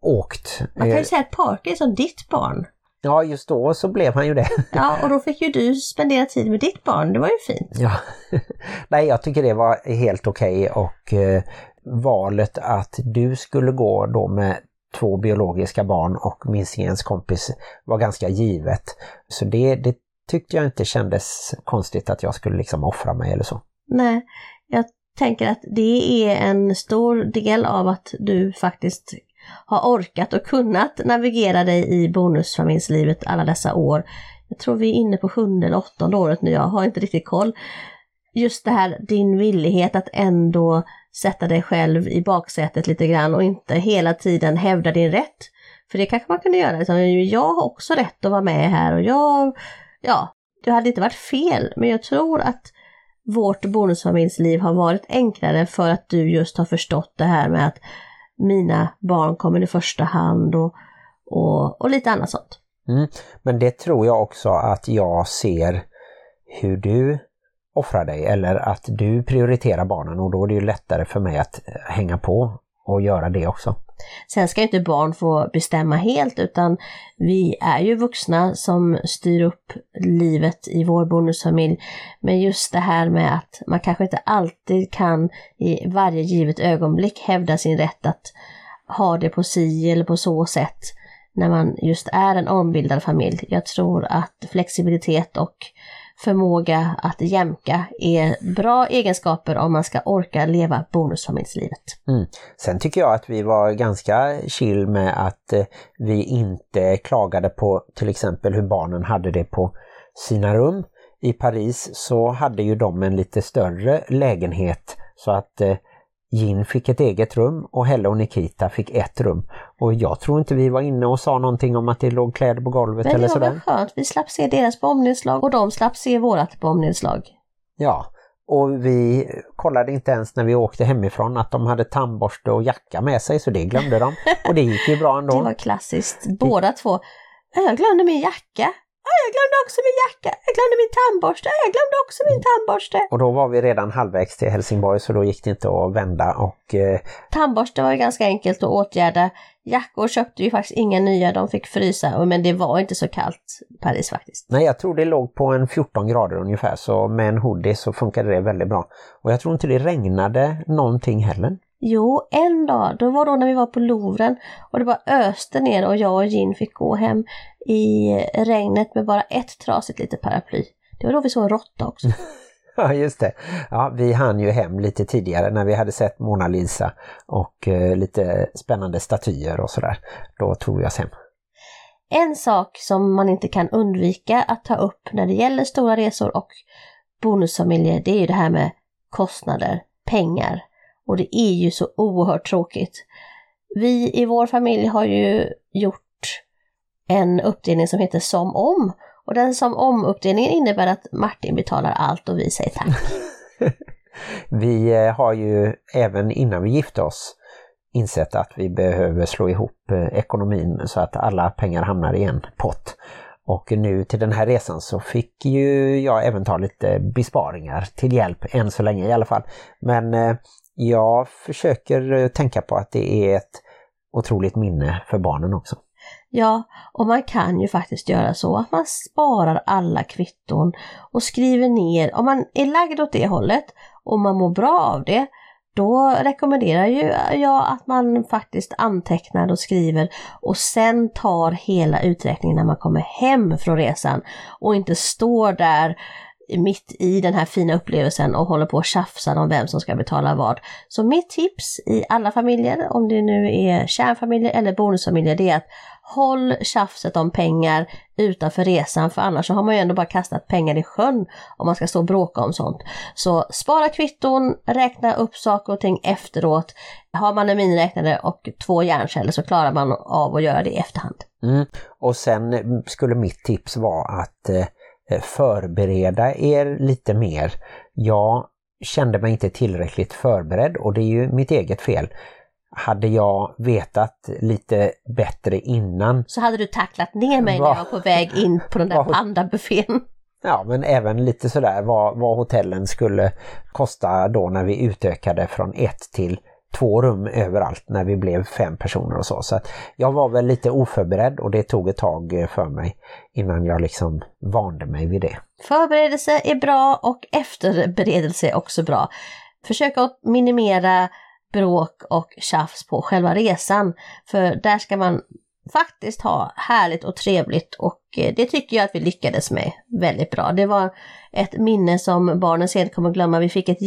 åkt. Man kan ju Eh, säga att Parker är som ditt barn. Ja, just då så blev han ju det. Ja, och då fick ju du spendera tid med ditt barn. Det var ju fint. Ja. Nej, jag tycker det var helt okej och eh, valet att du skulle gå då med två biologiska barn och minstlingens kompis var ganska givet. Så det, det tyckte jag inte kändes konstigt att jag skulle liksom offra mig eller så. Nej, jag tänker att det är en stor del av att du faktiskt har orkat och kunnat navigera dig i bonusfamiljslivet alla dessa år. Jag tror vi är inne på sjunde eller åttonde året nu, jag har inte riktigt koll. Just det här din villighet att ändå sätta dig själv i baksätet lite grann och inte hela tiden hävda din rätt. För det kanske man kunde göra, liksom, jag har också rätt att vara med här och jag, ja, det hade inte varit fel, men jag tror att vårt bonusfamiljsliv har varit enklare för att du just har förstått det här med att mina barn kommer i första hand och, och, och lite annat sånt. Mm. Men det tror jag också att jag ser hur du offrar dig eller att du prioriterar barnen och då är det ju lättare för mig att hänga på och göra det också. Sen ska inte barn få bestämma helt utan vi är ju vuxna som styr upp livet i vår bonusfamilj. Men just det här med att man kanske inte alltid kan i varje givet ögonblick hävda sin rätt att ha det på si eller på så sätt när man just är en ombildad familj. Jag tror att flexibilitet och förmåga att jämka är bra egenskaper om man ska orka leva bonusfamiljslivet. Mm. Sen tycker jag att vi var ganska chill med att eh, vi inte klagade på till exempel hur barnen hade det på sina rum. I Paris så hade ju de en lite större lägenhet så att eh, Jin fick ett eget rum och Helle och Nikita fick ett rum. Och jag tror inte vi var inne och sa någonting om att det låg kläder på golvet Men det eller var sådär. väl skönt, vi slapp se deras bombnedslag och de slapp se vårat bombnedslag. Ja, och vi kollade inte ens när vi åkte hemifrån att de hade tandborste och jacka med sig så det glömde de. Och det gick ju bra ändå. Det var klassiskt, båda två. Jag glömde min jacka. Ja, jag glömde också min jacka. Jag glömde min tandborste. Jag glömde också min tandborste. Och då var vi redan halvvägs till Helsingborg så då gick det inte att vända och eh, Tandborste var ju ganska enkelt att åtgärda. Jackor köpte vi faktiskt inga nya, de fick frysa. Men det var inte så kallt i Paris faktiskt. nej jag tror det låg på en 14 grader ungefär så med en hoodie så funkade det väldigt bra. Och jag tror inte det regnade någonting heller. Jo, en dag, då var då när vi var på Louvren och det bara öste ner och jag och Gin fick gå hem i regnet med bara ett trasigt litet paraply. Det var då vi såg en råtta också. Ja just det. Ja, vi hann ju hem lite tidigare när vi hade sett Mona Lisa och eh, lite spännande statyer och sådär. Då tog vi oss hem. En sak som man inte kan undvika att ta upp när det gäller stora resor och bonusfamiljer, det är ju det här med kostnader, pengar. Och det är ju så oerhört tråkigt. Vi i vår familj har ju gjort en uppdelning som heter som om. Och den som om-uppdelningen innebär att Martin betalar allt och vi säger tack. Vi eh, har ju även innan vi gifte oss insett att vi behöver slå ihop eh, ekonomin så att alla pengar hamnar i en pott. Och nu till den här resan så fick ju jag även ta lite besparingar till hjälp, än så länge i alla fall. Men eh, jag försöker eh, tänka på att det är ett otroligt minne för barnen också. Ja, och man kan ju faktiskt göra så att man sparar alla kvitton och skriver ner, om man är lagd åt det hållet och man mår bra av det, då rekommenderar ju jag att man faktiskt antecknar och skriver och sen tar hela uträkningen när man kommer hem från resan och inte står där mitt i den här fina upplevelsen och håller på och tjafsar om vem som ska betala vad. Så mitt tips i alla familjer, om det nu är kärnfamiljer eller bonusfamiljer, det är att håll tjafset om pengar utanför resan för annars så har man ju ändå bara kastat pengar i sjön om man ska stå och bråka om sånt. Så spara kvitton, räkna upp saker och ting efteråt. Har man en miniräknare och två hjärnceller så klarar man av att göra det i efterhand. Mm. Och sen skulle mitt tips vara att eh, förbereda er lite mer. Jag kände mig inte tillräckligt förberedd och det är ju mitt eget fel. Hade jag vetat lite bättre innan Så hade du tacklat ner mig när Va? jag var på väg in på den där pandabuffén. Ja, men även lite sådär vad, vad hotellen skulle kosta då när vi utökade från ett till två rum överallt när vi blev fem personer och så. Så att jag var väl lite oförberedd och det tog ett tag eh, för mig innan jag liksom vande mig vid det. Förberedelse är bra och efterberedelse är också bra. Försök att minimera bråk och tjafs på själva resan. För där ska man faktiskt ha härligt och trevligt och eh, det tycker jag att vi lyckades med väldigt bra. Det var ett minne som barnen sen kommer glömma. Vi fick ett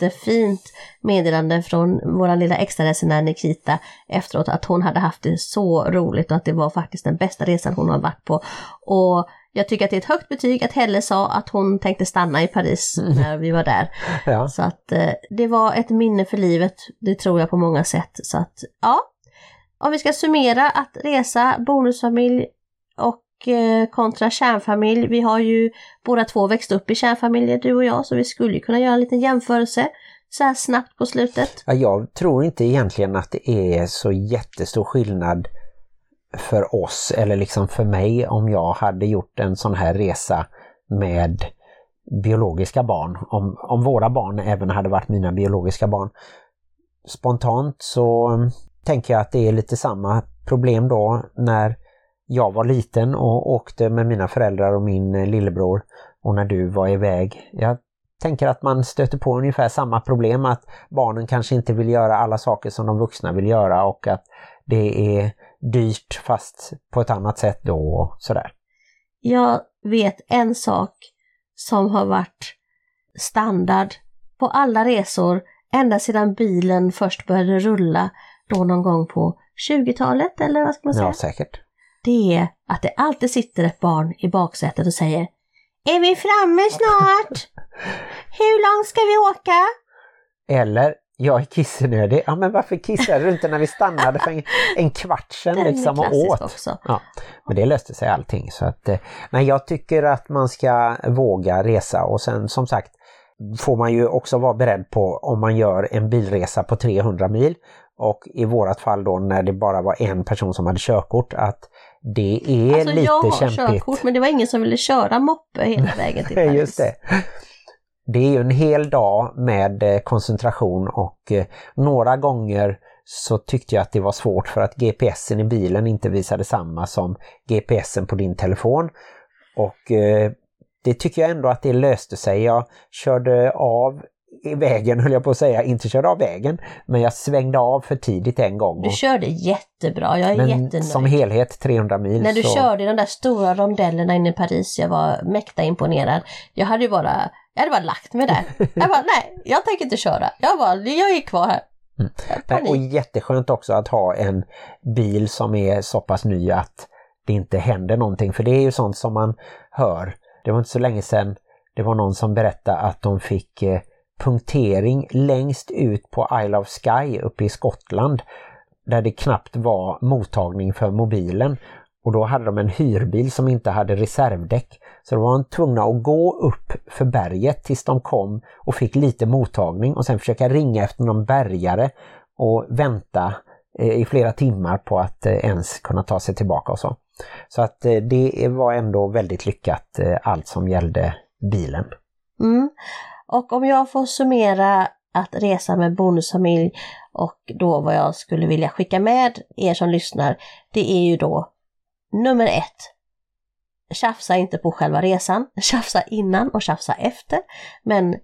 jättefint meddelande från vår lilla extraresenär Nikita efteråt att hon hade haft det så roligt och att det var faktiskt den bästa resan hon har varit på. Och jag tycker att det är ett högt betyg att Helle sa att hon tänkte stanna i Paris när vi var där. Ja. Så att eh, det var ett minne för livet, det tror jag på många sätt. Så att ja, om vi ska summera att resa, bonusfamilj och Eh, kontra kärnfamilj. Vi har ju båda två växt upp i kärnfamiljer, du och jag, så vi skulle kunna göra en liten jämförelse så här snabbt på slutet. Ja, jag tror inte egentligen att det är så jättestor skillnad för oss eller liksom för mig om jag hade gjort en sån här resa med biologiska barn. Om, om våra barn även hade varit mina biologiska barn. Spontant så tänker jag att det är lite samma problem då när jag var liten och åkte med mina föräldrar och min eh, lillebror och när du var iväg. Jag tänker att man stöter på ungefär samma problem att barnen kanske inte vill göra alla saker som de vuxna vill göra och att det är dyrt fast på ett annat sätt då och sådär. Jag vet en sak som har varit standard på alla resor ända sedan bilen först började rulla då någon gång på 20-talet eller vad ska man säga? Ja, säkert. Det är att det alltid sitter ett barn i baksätet och säger Är vi framme snart? Hur långt ska vi åka? Eller, jag är kissnödig. Ja men varför kissade du inte när vi stannade för en, en kvart sedan liksom och åt? också. Ja, men det löste sig allting. Så att, eh, nej, jag tycker att man ska våga resa och sen som sagt får man ju också vara beredd på om man gör en bilresa på 300 mil och i vårat fall då när det bara var en person som hade körkort att det är Alltså lite jag har kämpigt. körkort men det var ingen som ville köra moppe hela vägen till Paris. Just det. Det är ju en hel dag med eh, koncentration och eh, några gånger så tyckte jag att det var svårt för att GPSen i bilen inte visade samma som GPSen på din telefon. Och eh, det tycker jag ändå att det löste sig. Jag körde av i vägen höll jag på att säga, inte körde av vägen, men jag svängde av för tidigt en gång. Du Och, körde jättebra, jag är men jättenöjd. som helhet 300 mil När du så... körde i de där stora rondellerna inne i Paris, jag var mäkta imponerad. Jag hade ju bara, jag hade bara lagt mig där. Jag bara, nej, jag tänker inte köra. Jag bara, jag är kvar här. Nej, Panik. Och jätteskönt också att ha en bil som är så pass ny att det inte händer någonting. För det är ju sånt som man hör. Det var inte så länge sedan det var någon som berättade att de fick eh, punktering längst ut på Isle of Skye uppe i Skottland. Där det knappt var mottagning för mobilen. Och då hade de en hyrbil som inte hade reservdäck. Så då var de tvungna att gå upp för berget tills de kom och fick lite mottagning och sen försöka ringa efter någon bärgare och vänta eh, i flera timmar på att eh, ens kunna ta sig tillbaka och så. Så att eh, det var ändå väldigt lyckat allt som gällde bilen. Mm. Och om jag får summera att resa med bonusfamilj och då vad jag skulle vilja skicka med er som lyssnar, det är ju då nummer ett. Tjafsa inte på själva resan, tjafsa innan och tjafsa efter. Men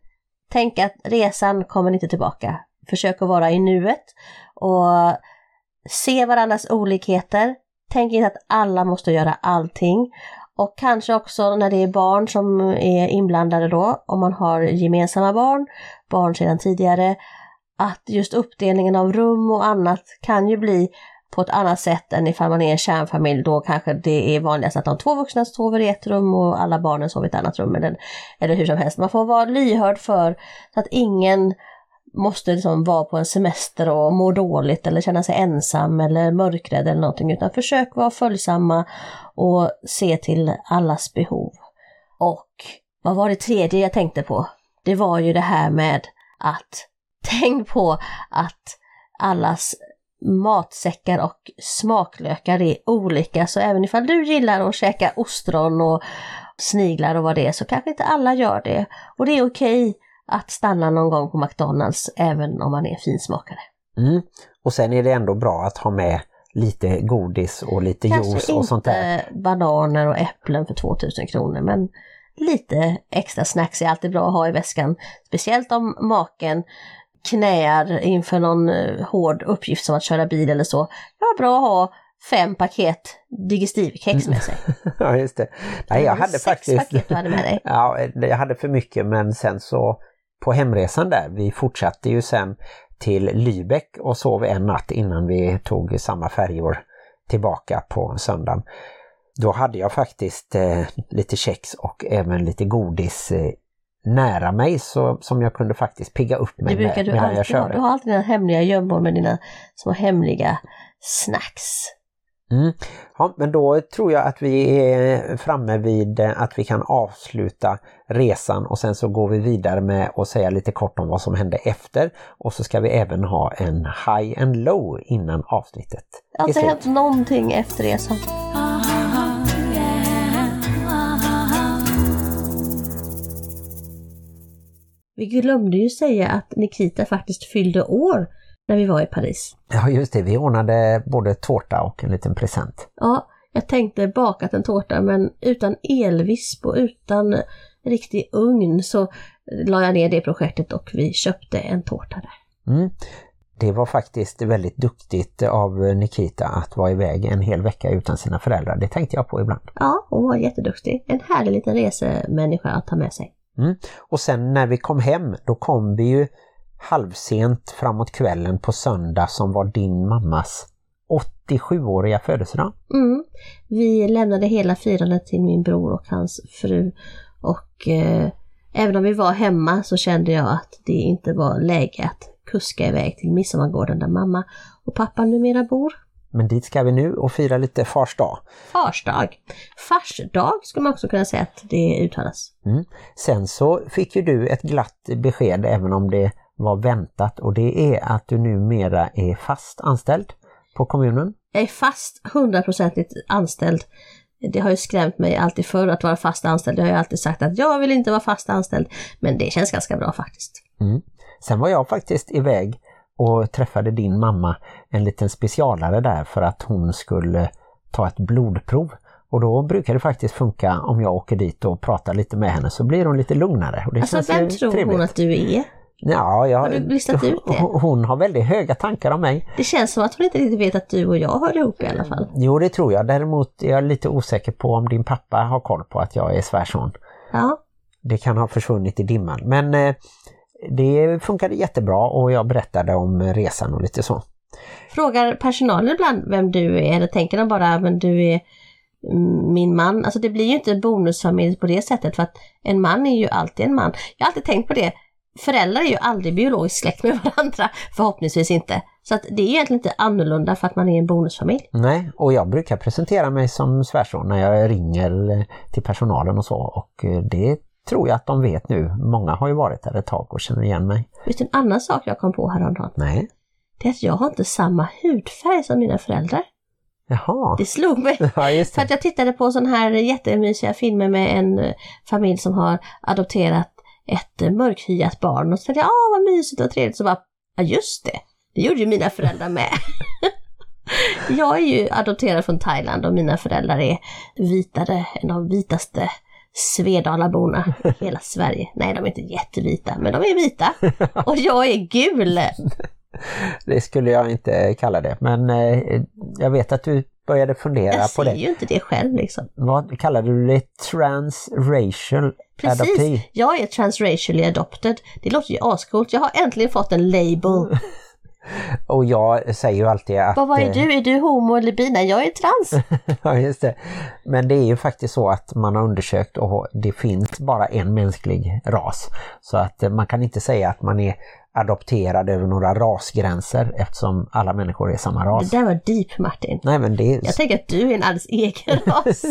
tänk att resan kommer inte tillbaka. Försök att vara i nuet och se varandras olikheter. Tänk inte att alla måste göra allting. Och kanske också när det är barn som är inblandade då, om man har gemensamma barn, barn sedan tidigare, att just uppdelningen av rum och annat kan ju bli på ett annat sätt än ifall man är en kärnfamilj. Då kanske det är vanligast att de två vuxna sover i ett rum och alla barnen sover i ett annat rum. Eller, eller hur som helst. Man får vara lyhörd för så att ingen måste liksom vara på en semester och må dåligt eller känna sig ensam eller mörkrädd eller någonting. Utan försök vara följsamma och se till allas behov. Och vad var det tredje jag tänkte på? Det var ju det här med att tänk på att allas matsäckar och smaklökar är olika. Så även ifall du gillar att käka ostron och sniglar och vad det är så kanske inte alla gör det. Och det är okej att stanna någon gång på McDonalds även om man är finsmakare. Mm. Och sen är det ändå bra att ha med lite godis och lite Kanske juice och sånt där. inte bananer och äpplen för 2000 kronor men lite extra snacks är alltid bra att ha i väskan. Speciellt om maken knäar inför någon eh, hård uppgift som att köra bil eller så. Det var bra att ha fem paket digestivkex med sig. ja, just det. Nej, jag hade Sex faktiskt... paket du hade med dig. Ja, jag hade för mycket men sen så på hemresan där, vi fortsatte ju sen till Lübeck och sov en natt innan vi tog samma färjor tillbaka på söndagen. Då hade jag faktiskt eh, lite kex och även lite godis eh, nära mig så, som jag kunde faktiskt pigga upp mig Det brukar med du medan jag alltid ha. körde. Du har alltid dina hemliga gömmor med dina små hemliga snacks. Mm. Ja, men då tror jag att vi är framme vid eh, att vi kan avsluta resan och sen så går vi vidare med att säga lite kort om vad som hände efter och så ska vi även ha en high and low innan avsnittet Det har inte hänt någonting efter resan. Vi glömde ju säga att Nikita faktiskt fyllde år när vi var i Paris. Ja just det, vi ordnade både tårta och en liten present. Ja, jag tänkte bakat en tårta men utan elvisp och utan riktig ugn så la jag ner det projektet och vi köpte en tårta där. Mm. Det var faktiskt väldigt duktigt av Nikita att vara iväg en hel vecka utan sina föräldrar. Det tänkte jag på ibland. Ja, hon var jätteduktig. En härlig liten resemänniska att ta med sig. Mm. Och sen när vi kom hem, då kom vi ju halvsent framåt kvällen på söndag som var din mammas 87-åriga födelsedag. Mm. Vi lämnade hela firandet till min bror och hans fru och eh, även om vi var hemma så kände jag att det inte var läge att kuska iväg till Midsommargården där mamma och pappa numera bor. Men dit ska vi nu och fira lite fars dag. Farsdag. Farsdag skulle man också kunna säga att det uttalas. Mm. Sen så fick ju du ett glatt besked även om det var väntat och det är att du numera är fast anställd på kommunen. Jag är fast hundraprocentigt anställd. Det har ju skrämt mig alltid förr att vara fast anställd. Jag har ju alltid sagt att jag vill inte vara fast anställd. Men det känns ganska bra faktiskt. Mm. Sen var jag faktiskt iväg och träffade din mamma, en liten specialare där för att hon skulle ta ett blodprov. Och då brukar det faktiskt funka om jag åker dit och pratar lite med henne så blir hon lite lugnare. Och det Alltså känns vem tror trevligt. hon att du är? Ja, jag, Har du listat ut det? Hon, har väldigt höga tankar om mig. Det känns som att hon inte riktigt vet att du och jag hör ihop i alla fall. Jo, det tror jag. Däremot är jag lite osäker på om din pappa har koll på att jag är svärson. Ja, Det kan ha försvunnit i dimman. Men eh, det funkade jättebra och jag berättade om resan och lite så. Frågar personalen ibland vem du är eller tänker de bara men du är mm, min man? Alltså det blir ju inte en bonusfamilj på det sättet för att en man är ju alltid en man. Jag har alltid tänkt på det. Föräldrar är ju aldrig biologiskt släkt med varandra, förhoppningsvis inte. Så att det är egentligen inte annorlunda för att man är en bonusfamilj. Nej, och jag brukar presentera mig som svärson när jag ringer eh, till personalen och så och eh, det tror jag att de vet nu. Många har ju varit där ett tag och känner igen mig. Vet du en annan sak jag kom på häromdagen? Nej, Det är att jag har inte samma hudfärg som mina föräldrar. jaha. Det slog mig. Ja, just För att det. jag tittade på sån här jättemysiga filmer med en eh, familj som har adopterat ett mörkhyat barn och så tänkte jag, ah vad mysigt och trevligt, så bara, ja just det, det gjorde ju mina föräldrar med. jag är ju adopterad från Thailand och mina föräldrar är vitare än de vitaste Svedalaborna i hela Sverige. Nej, de är inte jättevita, men de är vita. Och jag är gul. Det skulle jag inte kalla det, men eh, jag vet att du började fundera Jag på ser det. ju inte det själv liksom. Vad kallade du det? Transracial adoptee? Precis, jag är transracially adopted. Det låter ju ascoolt. Jag har äntligen fått en label. Och jag säger ju alltid att... Vad, vad är eh, du? Är du homo eller bi? Nej, jag är trans. Ja, just det. Men det är ju faktiskt så att man har undersökt och det finns bara en mänsklig ras. Så att eh, man kan inte säga att man är adopterad över några rasgränser eftersom alla människor är samma Det ras. där var deep Martin. Nej men det. Jag tänker att du är en alldeles egen ras.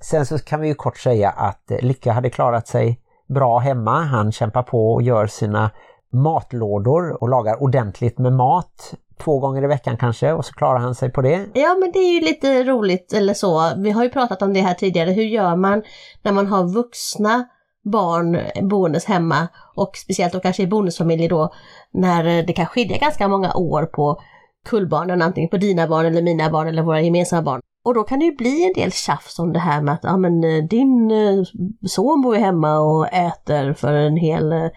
Sen så kan vi ju kort säga att eh, Lycka hade klarat sig bra hemma. Han kämpar på och gör sina matlådor och lagar ordentligt med mat. Två gånger i veckan kanske och så klarar han sig på det. Ja, men det är ju lite roligt eller så. Vi har ju pratat om det här tidigare. Hur gör man när man har vuxna barn boendes hemma och speciellt då kanske i bonusfamiljer då när det kan skilja ganska många år på kullbarnen, antingen på dina barn eller mina barn eller våra gemensamma barn. Och då kan det ju bli en del tjafs om det här med att ja, men, eh, din eh, son bor ju hemma och äter för en hel eh,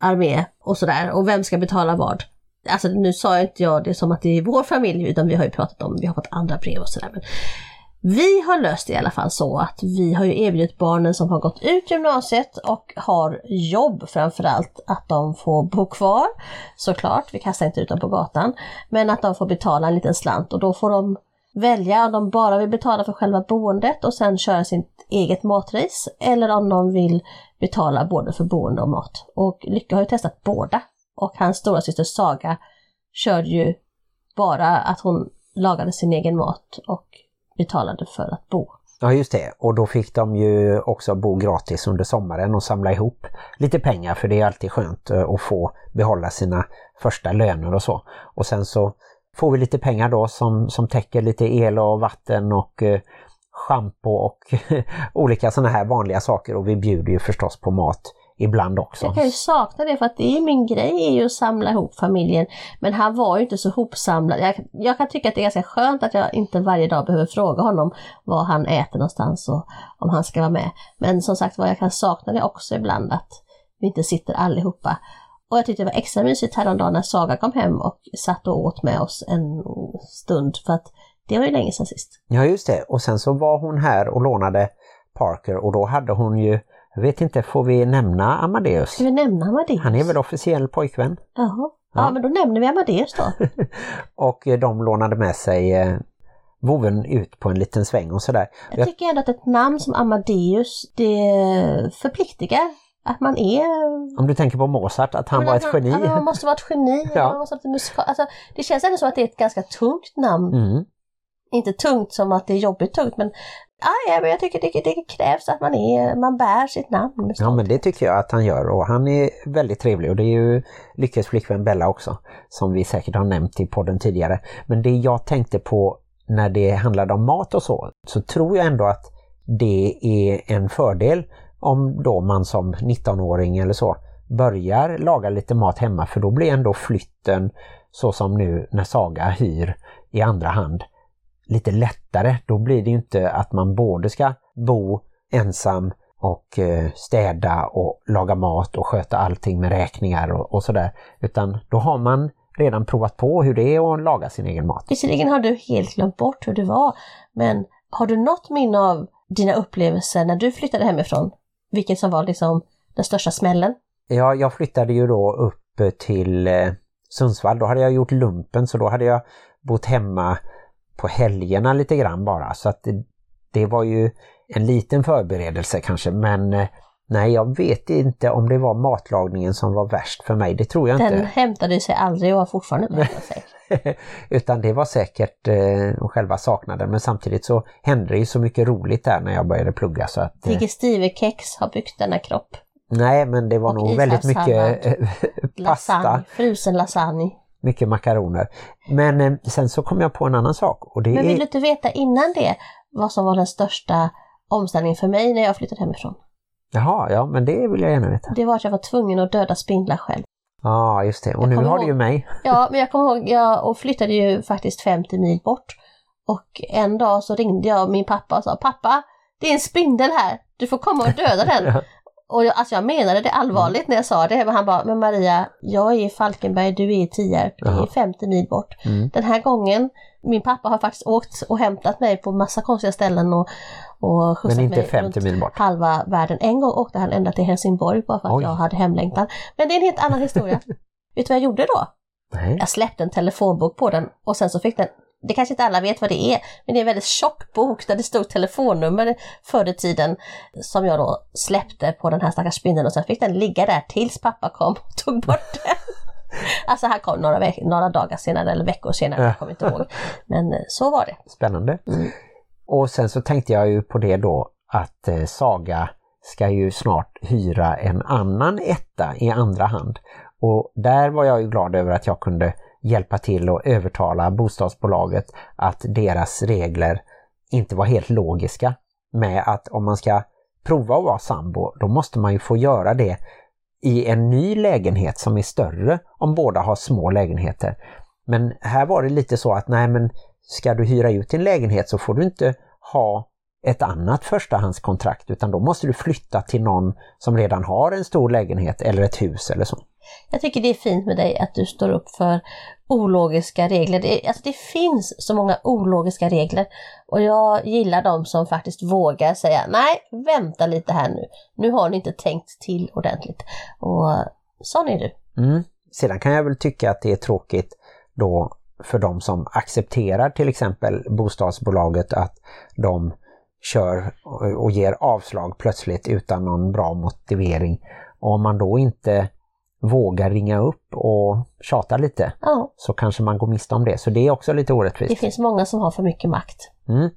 armé och sådär. Och vem ska betala vad? Alltså nu sa inte jag det som att det är vår familj utan vi har ju pratat om, vi har fått andra brev och sådär. Men vi har löst det i alla fall så att vi har ju erbjudit barnen som har gått ut gymnasiet och har jobb framförallt att de får bo kvar. Såklart, vi kastar inte ut dem på gatan. Men att de får betala en liten slant och då får de välja om de bara vill betala för själva boendet och sen köra sitt eget matrace eller om de vill betala både för boende och mat. Och Lycka har ju testat båda och hans stora syster Saga körde ju bara att hon lagade sin egen mat och betalade för att bo. Ja just det, och då fick de ju också bo gratis under sommaren och samla ihop lite pengar för det är alltid skönt eh, att få behålla sina första löner och så. Och sen så får vi lite pengar då som, som täcker lite el och vatten och eh, schampo och olika sådana här vanliga saker och vi bjuder ju förstås på mat ibland också. Jag kan ju sakna det för att det är min grej är ju att samla ihop familjen. Men han var ju inte så hopsamlad. Jag, jag kan tycka att det är ganska skönt att jag inte varje dag behöver fråga honom var han äter någonstans och om han ska vara med. Men som sagt var, jag kan sakna det också ibland att vi inte sitter allihopa. Och jag tyckte det var extra mysigt häromdagen när Saga kom hem och satt och åt med oss en stund för att det var ju länge sedan sist. Ja just det, och sen så var hon här och lånade Parker och då hade hon ju jag vet inte, får vi nämna Amadeus? Ska vi nämna Amadeus? Han är väl officiell pojkvän? Jaha. Ja. ja, men då nämner vi Amadeus då. och eh, de lånade med sig eh, voven ut på en liten sväng och sådär. Jag tycker ändå att ett namn som Amadeus, det förpliktigar att man är... Om du tänker på Mozart, att han var ett geni. Man måste vara ett geni. ja. man måste vara musikal. Alltså, det känns ändå som att det är ett ganska tungt namn. Mm. Inte tungt som att det är jobbigt tungt men ah, ja, jag tycker det, det krävs att man, är, man bär sitt namn. Ja men det tycker jag att han gör och han är väldigt trevlig och det är ju Lyckes flickvän Bella också som vi säkert har nämnt i podden tidigare. Men det jag tänkte på när det handlade om mat och så, så tror jag ändå att det är en fördel om då man som 19-åring eller så börjar laga lite mat hemma för då blir ändå flytten så som nu när Saga hyr i andra hand lite lättare. Då blir det inte att man både ska bo ensam och eh, städa och laga mat och sköta allting med räkningar och, och sådär. Utan då har man redan provat på hur det är att laga sin egen mat. Visserligen har du helt glömt bort hur det var, men har du något minne av dina upplevelser när du flyttade hemifrån? Vilket som var liksom den största smällen? Ja, jag flyttade ju då upp till eh, Sundsvall. Då hade jag gjort lumpen så då hade jag bott hemma på helgerna lite grann bara. Så att det, det var ju en liten förberedelse kanske men eh, nej jag vet inte om det var matlagningen som var värst för mig. Det tror jag Den inte. Den hämtade sig aldrig och har fortfarande med sig. Utan det var säkert eh, själva saknaden men samtidigt så hände det ju så mycket roligt där när jag började plugga. så att eh, Digestive-kex har byggt denna kropp. Nej men det var och nog väldigt mycket eh, pasta. Lasagne, frusen lasagne mycket makaroner. Men eh, sen så kom jag på en annan sak. Och det Men vill är... du inte veta innan det vad som var den största omställningen för mig när jag flyttade hemifrån? Jaha, ja men det vill jag gärna veta. Det var att jag var tvungen att döda spindlar själv. Ja, ah, just det. Och jag nu har ihåg... du ju mig. Ja, men jag kommer ihåg, jag och flyttade ju faktiskt 50 mil bort. Och en dag så ringde jag min pappa och sa Pappa, det är en spindel här, du får komma och döda den. Och jag, alltså jag menade det allvarligt när jag sa det, men han bara, men Maria, jag är i Falkenberg, du är i Tierp, det är 50 mil bort. Mm. Den här gången, min pappa har faktiskt åkt och hämtat mig på massa konstiga ställen och, och skjutsat men inte mig 50 mil bort. halva världen. En gång åkte han ända till Helsingborg bara för att Oj. jag hade hemlängtan. Men det är en helt annan historia. Vet du vad jag gjorde då? Nej. Jag släppte en telefonbok på den och sen så fick den det kanske inte alla vet vad det är, men det är en väldigt tjock bok där det stod telefonnummer förr i tiden som jag då släppte på den här stackars spindeln och sen fick den ligga där tills pappa kom och tog bort den. Alltså han kom några, några dagar senare eller veckor senare, jag kommer inte ihåg. Men eh, så var det. Spännande. Mm. Och sen så tänkte jag ju på det då att eh, Saga ska ju snart hyra en annan etta i andra hand. Och där var jag ju glad över att jag kunde hjälpa till och övertala bostadsbolaget att deras regler inte var helt logiska med att om man ska prova att vara sambo, då måste man ju få göra det i en ny lägenhet som är större om båda har små lägenheter. Men här var det lite så att nej men ska du hyra ut din lägenhet så får du inte ha ett annat förstahandskontrakt utan då måste du flytta till någon som redan har en stor lägenhet eller ett hus eller så. Jag tycker det är fint med dig att du står upp för ologiska regler. Det, alltså det finns så många ologiska regler och jag gillar de som faktiskt vågar säga nej, vänta lite här nu. Nu har ni inte tänkt till ordentligt. Och sån är du. Mm. Sedan kan jag väl tycka att det är tråkigt då för de som accepterar till exempel bostadsbolaget att de kör och ger avslag plötsligt utan någon bra motivering. Och om man då inte vågar ringa upp och tjata lite Ja, så kanske man går miste om det. Så det är också lite det orättvist. finns många som har för mycket makt. Mm.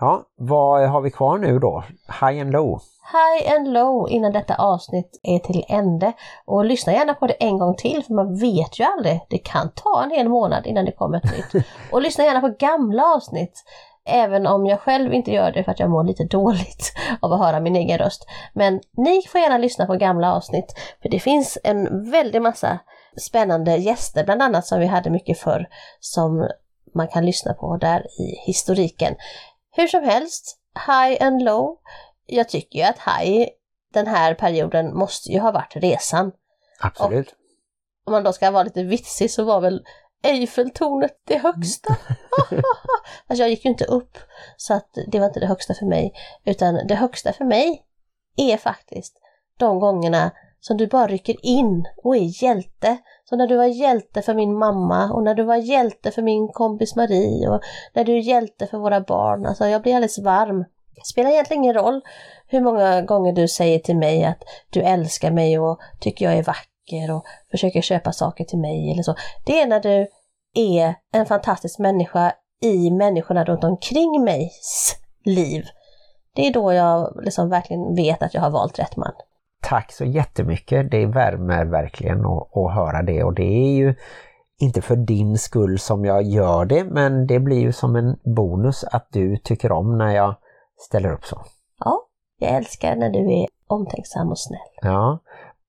Ja, vad har vi kvar nu då? High and low. High and low innan detta avsnitt är till ände. Och lyssna gärna på det en gång till för man vet ju aldrig. Det kan ta en hel månad innan det kommer ett nytt. Och lyssna gärna på gamla avsnitt. Även om jag själv inte gör det för att jag mår lite dåligt av att höra min egen röst. Men ni får gärna lyssna på gamla avsnitt. För det finns en väldig massa spännande gäster, bland annat som vi hade mycket förr, som man kan lyssna på där i historiken. Hur som helst, high and low. Jag tycker ju att high den här perioden måste ju ha varit resan. Absolut. Om man då ska vara lite vitsig så var väl Eiffeltornet det högsta. alltså jag gick ju inte upp så att det var inte det högsta för mig. Utan det högsta för mig är faktiskt de gångerna som du bara rycker in och är hjälte. Så när du var hjälte för min mamma och när du var hjälte för min kompis Marie och när du är hjälte för våra barn. Alltså jag blir alldeles varm. Det spelar egentligen ingen roll hur många gånger du säger till mig att du älskar mig och tycker jag är vacker och försöker köpa saker till mig eller så. Det är när du är en fantastisk människa i människorna runt omkring migs liv. Det är då jag liksom verkligen vet att jag har valt rätt man. Tack så jättemycket. Det värmer verkligen att, att höra det och det är ju inte för din skull som jag gör det men det blir ju som en bonus att du tycker om när jag ställer upp så. Ja, jag älskar när du är omtänksam och snäll. Ja,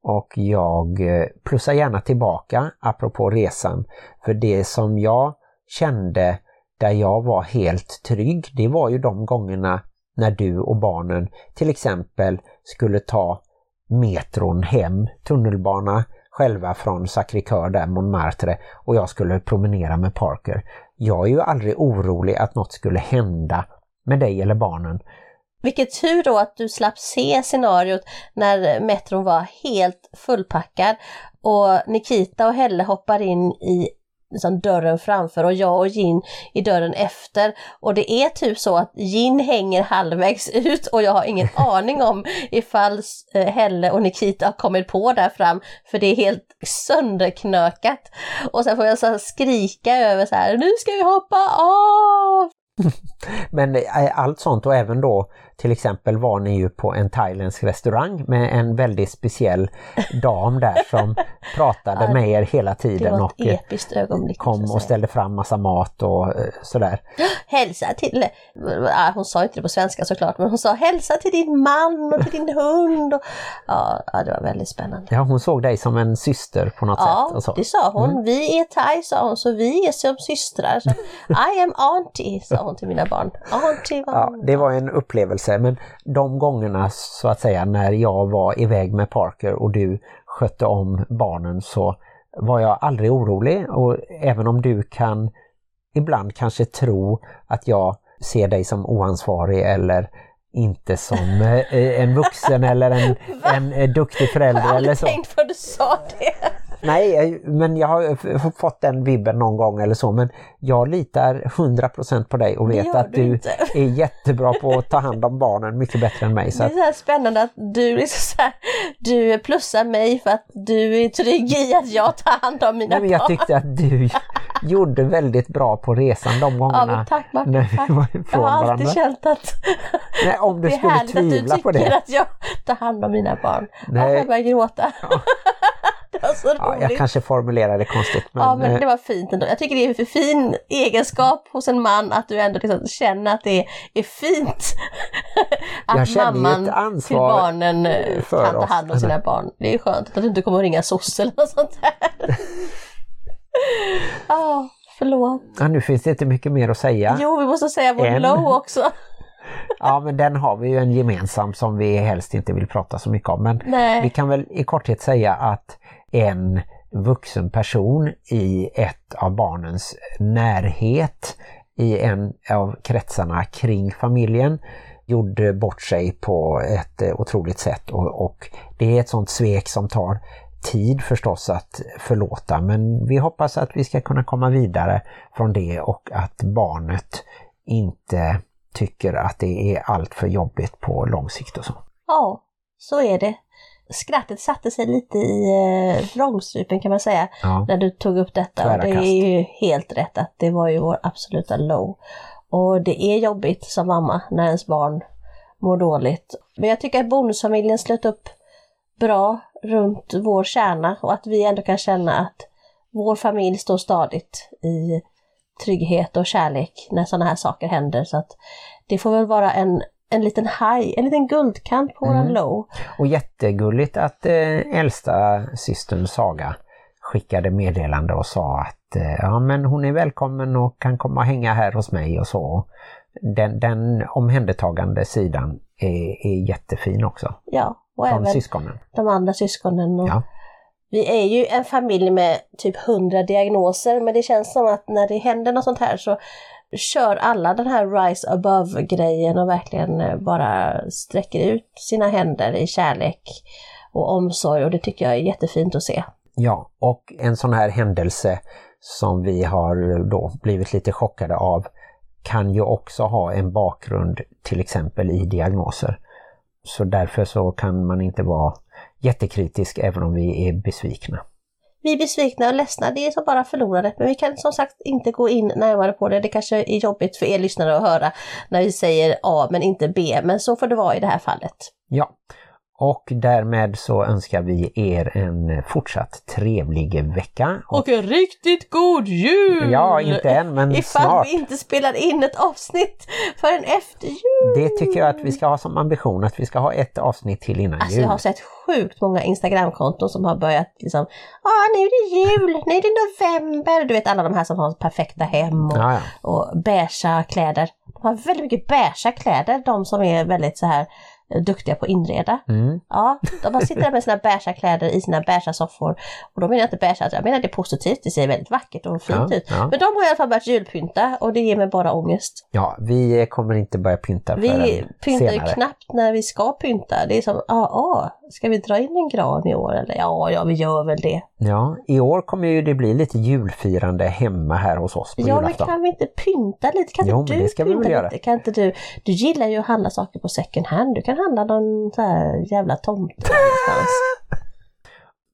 och jag eh, plussar gärna tillbaka apropå resan. För det som jag kände där jag var helt trygg, det var ju de gångerna när du och barnen till exempel skulle ta metron hem, tunnelbana själva från Sacré-Cœur där Montmartre och jag skulle promenera med Parker. Jag är ju aldrig orolig att något skulle hända med dig eller barnen. Vilket tur då att du slapp se scenariot när metron var helt fullpackad och Nikita och Helle hoppar in i liksom dörren framför och jag och Gin i dörren efter. Och det är typ så att Gin hänger halvvägs ut och jag har ingen aning om ifall eh, Helle och Nikita har kommit på där fram för det är helt sönderknökat. Och sen får jag så skrika över så här, nu ska vi hoppa av! Men eh, allt sånt och även då till exempel var ni ju på en thailändsk restaurang med en väldigt speciell dam där som pratade med er hela tiden och eh, kom och ställde fram massa mat och eh, sådär. Hälsa till, ja, hon sa inte det på svenska såklart, men hon sa hälsa till din man och till din hund. Och, ja, ja, det var väldigt spännande. Ja, hon såg dig som en syster på något sätt. Ja, Och så. det sa hon. Mm. Vi är thai, sa hon, så vi är som systrar. Så, I am auntie, sa hon till mina barn. Auntie var Ja, det var en upplevelse men de gångerna så att säga när jag var iväg med Parker och du skötte om barnen så var jag aldrig orolig och även om du kan ibland kanske tro att jag ser dig som oansvarig eller inte som eh, en vuxen eller en, en, eh, duktig Jag förälder har eller aldrig så. tänkt för du sa det. Nej, men jag har fått den vibben någon gång eller så men jag litar 100% på dig och vet att du inte. är jättebra på att ta hand om barnen mycket bättre än mig. Så Det är så spännande att du liksom så här, du plussar mig för att du är trygg i att jag tar hand om mina nej, men jag barn. tyckte att du gjorde väldigt bra på resan de Ja, gångerna men tack när Martin, vi tack. var Jag ifrån har alltid varandra. känt att Nej, om du det är skulle härligt att du på tycker det. att jag tar hand om mina barn. Ja, Nej. jag börjar gråta. Var så Ja, jag roligt. kanske formulerade det konstigt. Men, ja, men eh, det var fint ändå. Jag tycker det är för fin egenskap hos en man att du ändå liksom känner att det är fint. Att mamman till barnen eh, kan ta hand om sina barn. Det är skönt att du inte kommer att ringa soc eller något sånt där. Ja, förlåt. ja, nu finns det inte mycket mer att säga. Jo, vi måste säga vår En. low också. Ja, men den har vi ju en gemensam som vi helst inte vill prata så mycket om. Men Nej. vi kan väl i korthet säga att en vuxen person i ett av barnens närhet i en av kretsarna kring familjen gjorde bort sig på ett eh, otroligt sätt och, och det är ett sånt svek som tar tid förstås att förlåta men vi hoppas att vi ska kunna komma vidare från det och att barnet inte tycker att det är allt för jobbigt på lång sikt och så. Ja, så är det. Skrattet satte sig lite i eh, vrångstrupen kan man säga Ja. när du tog upp detta. Tvära Och det kast. är ju helt rätt att det var ju vår absoluta low. Och det är jobbigt som mamma när ens barn mår dåligt. Men jag tycker att bonusfamiljen slöt upp bra runt vår kärna och att vi ändå kan känna att vår familj står stadigt i trygghet och kärlek när sådana här saker händer. Så att det får väl vara en, en liten high, en liten guldkant på våran low. Och jättegulligt att eh, äldsta systern Saga skickade meddelande och sa att eh, ja men hon är välkommen och kan komma och hänga här hos mig och så. Den, den omhändertagande sidan är, är jättefin också. Ja, och Från även syskonen. de andra syskonen. Och Ja. Vi är ju en familj med typ 100 diagnoser men det känns som att när det händer något sånt här så kör alla den här rise above grejen och verkligen eh, bara sträcker ut sina händer i kärlek och omsorg och det tycker jag är jättefint att se. Ja, och en sån här händelse som vi har då blivit lite chockade av kan ju också ha en bakgrund till exempel i diagnoser. Så därför så kan man inte vara jättekritisk även om vi är besvikna. Vi är besvikna och ledsna, det är som bara förlorade. Men vi kan som sagt inte gå in närmare på det. Det kanske är jobbigt för er lyssnare att höra när vi säger A men inte B. Men så får det vara i det här fallet. Ja, och därmed så önskar vi er en fortsatt trevlig vecka. Och en riktigt god jul! Ja, inte än men Ifall snart. vi inte spelar in ett avsnitt förrän efter jul. Det tycker jag att vi ska ha som ambition att vi ska ha ett avsnitt till innan Alltså jul. jag har sett sjukt många Instagramkonton som har börjat liksom Ja nu är det jul, nu är det november. Du vet alla de här som har perfekta hem och, Ja, ja. och beigea kläder. De har väldigt mycket beigea kläder, de som är väldigt så här duktiga på att inreda. Mm. Ja, de sitter där med sina beigea kläder i sina beigea soffor. Och då menar jag inte beigea, jag menar det är positivt, det ser väldigt vackert och fint Ja, ut. ja. Men de har i alla fall börjat julpynta och det ger mig bara ångest. ja, vi kommer inte börja pynta Vi förrän pyntar ju senare. knappt när vi ska pynta. Det är som, ja, ah, ska vi dra in en gran i år? Eller ja, ja, vi gör väl det. Ja, i år kommer ju det bli lite julfirande hemma här hos oss på Ja, men julafton. kan vi inte pynta lite? Kan Jo, inte men du det ska vi pynta väl göra. lite? Kan inte du? Du gillar ju att handla saker på second hand. Du kan handla någon så här jävla tomte någonstans.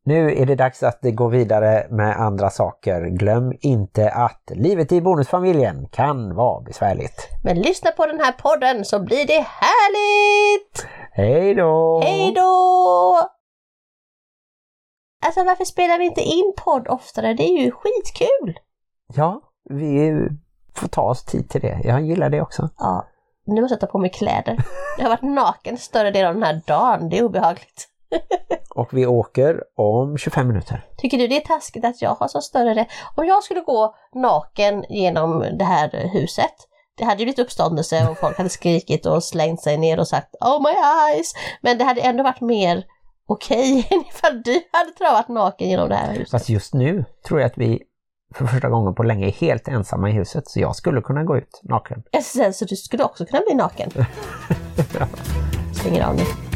Nu är det dags att gå vidare med andra saker. Glöm inte att livet i bonusfamiljen kan vara besvärligt. Men lyssna på den här podden så blir det härligt! Hej då! Hej då! Alltså varför spelar vi inte in podd oftare? Det är ju skitkul! Ja, vi får ta oss tid till det. Jag gillar det också. Ja, nu måste jag ta på mig kläder. Jag har varit naken större delen av den här dagen. Det är obehagligt. Och vi åker om 25 minuter. Tycker du det är taskigt att jag har så större rätt? Om jag skulle gå naken genom det här huset, det hade ju blivit uppståndelse och folk hade skrikit och slängt sig ner och sagt Oh my eyes! Men det hade ändå varit mer okej än ifall du hade travat naken genom det här huset. Fast just nu tror jag att vi för första gången på länge helt ensamma i huset. Så jag skulle kunna gå ut naken. Så, så du skulle också kunna bli naken? Stänger av nu.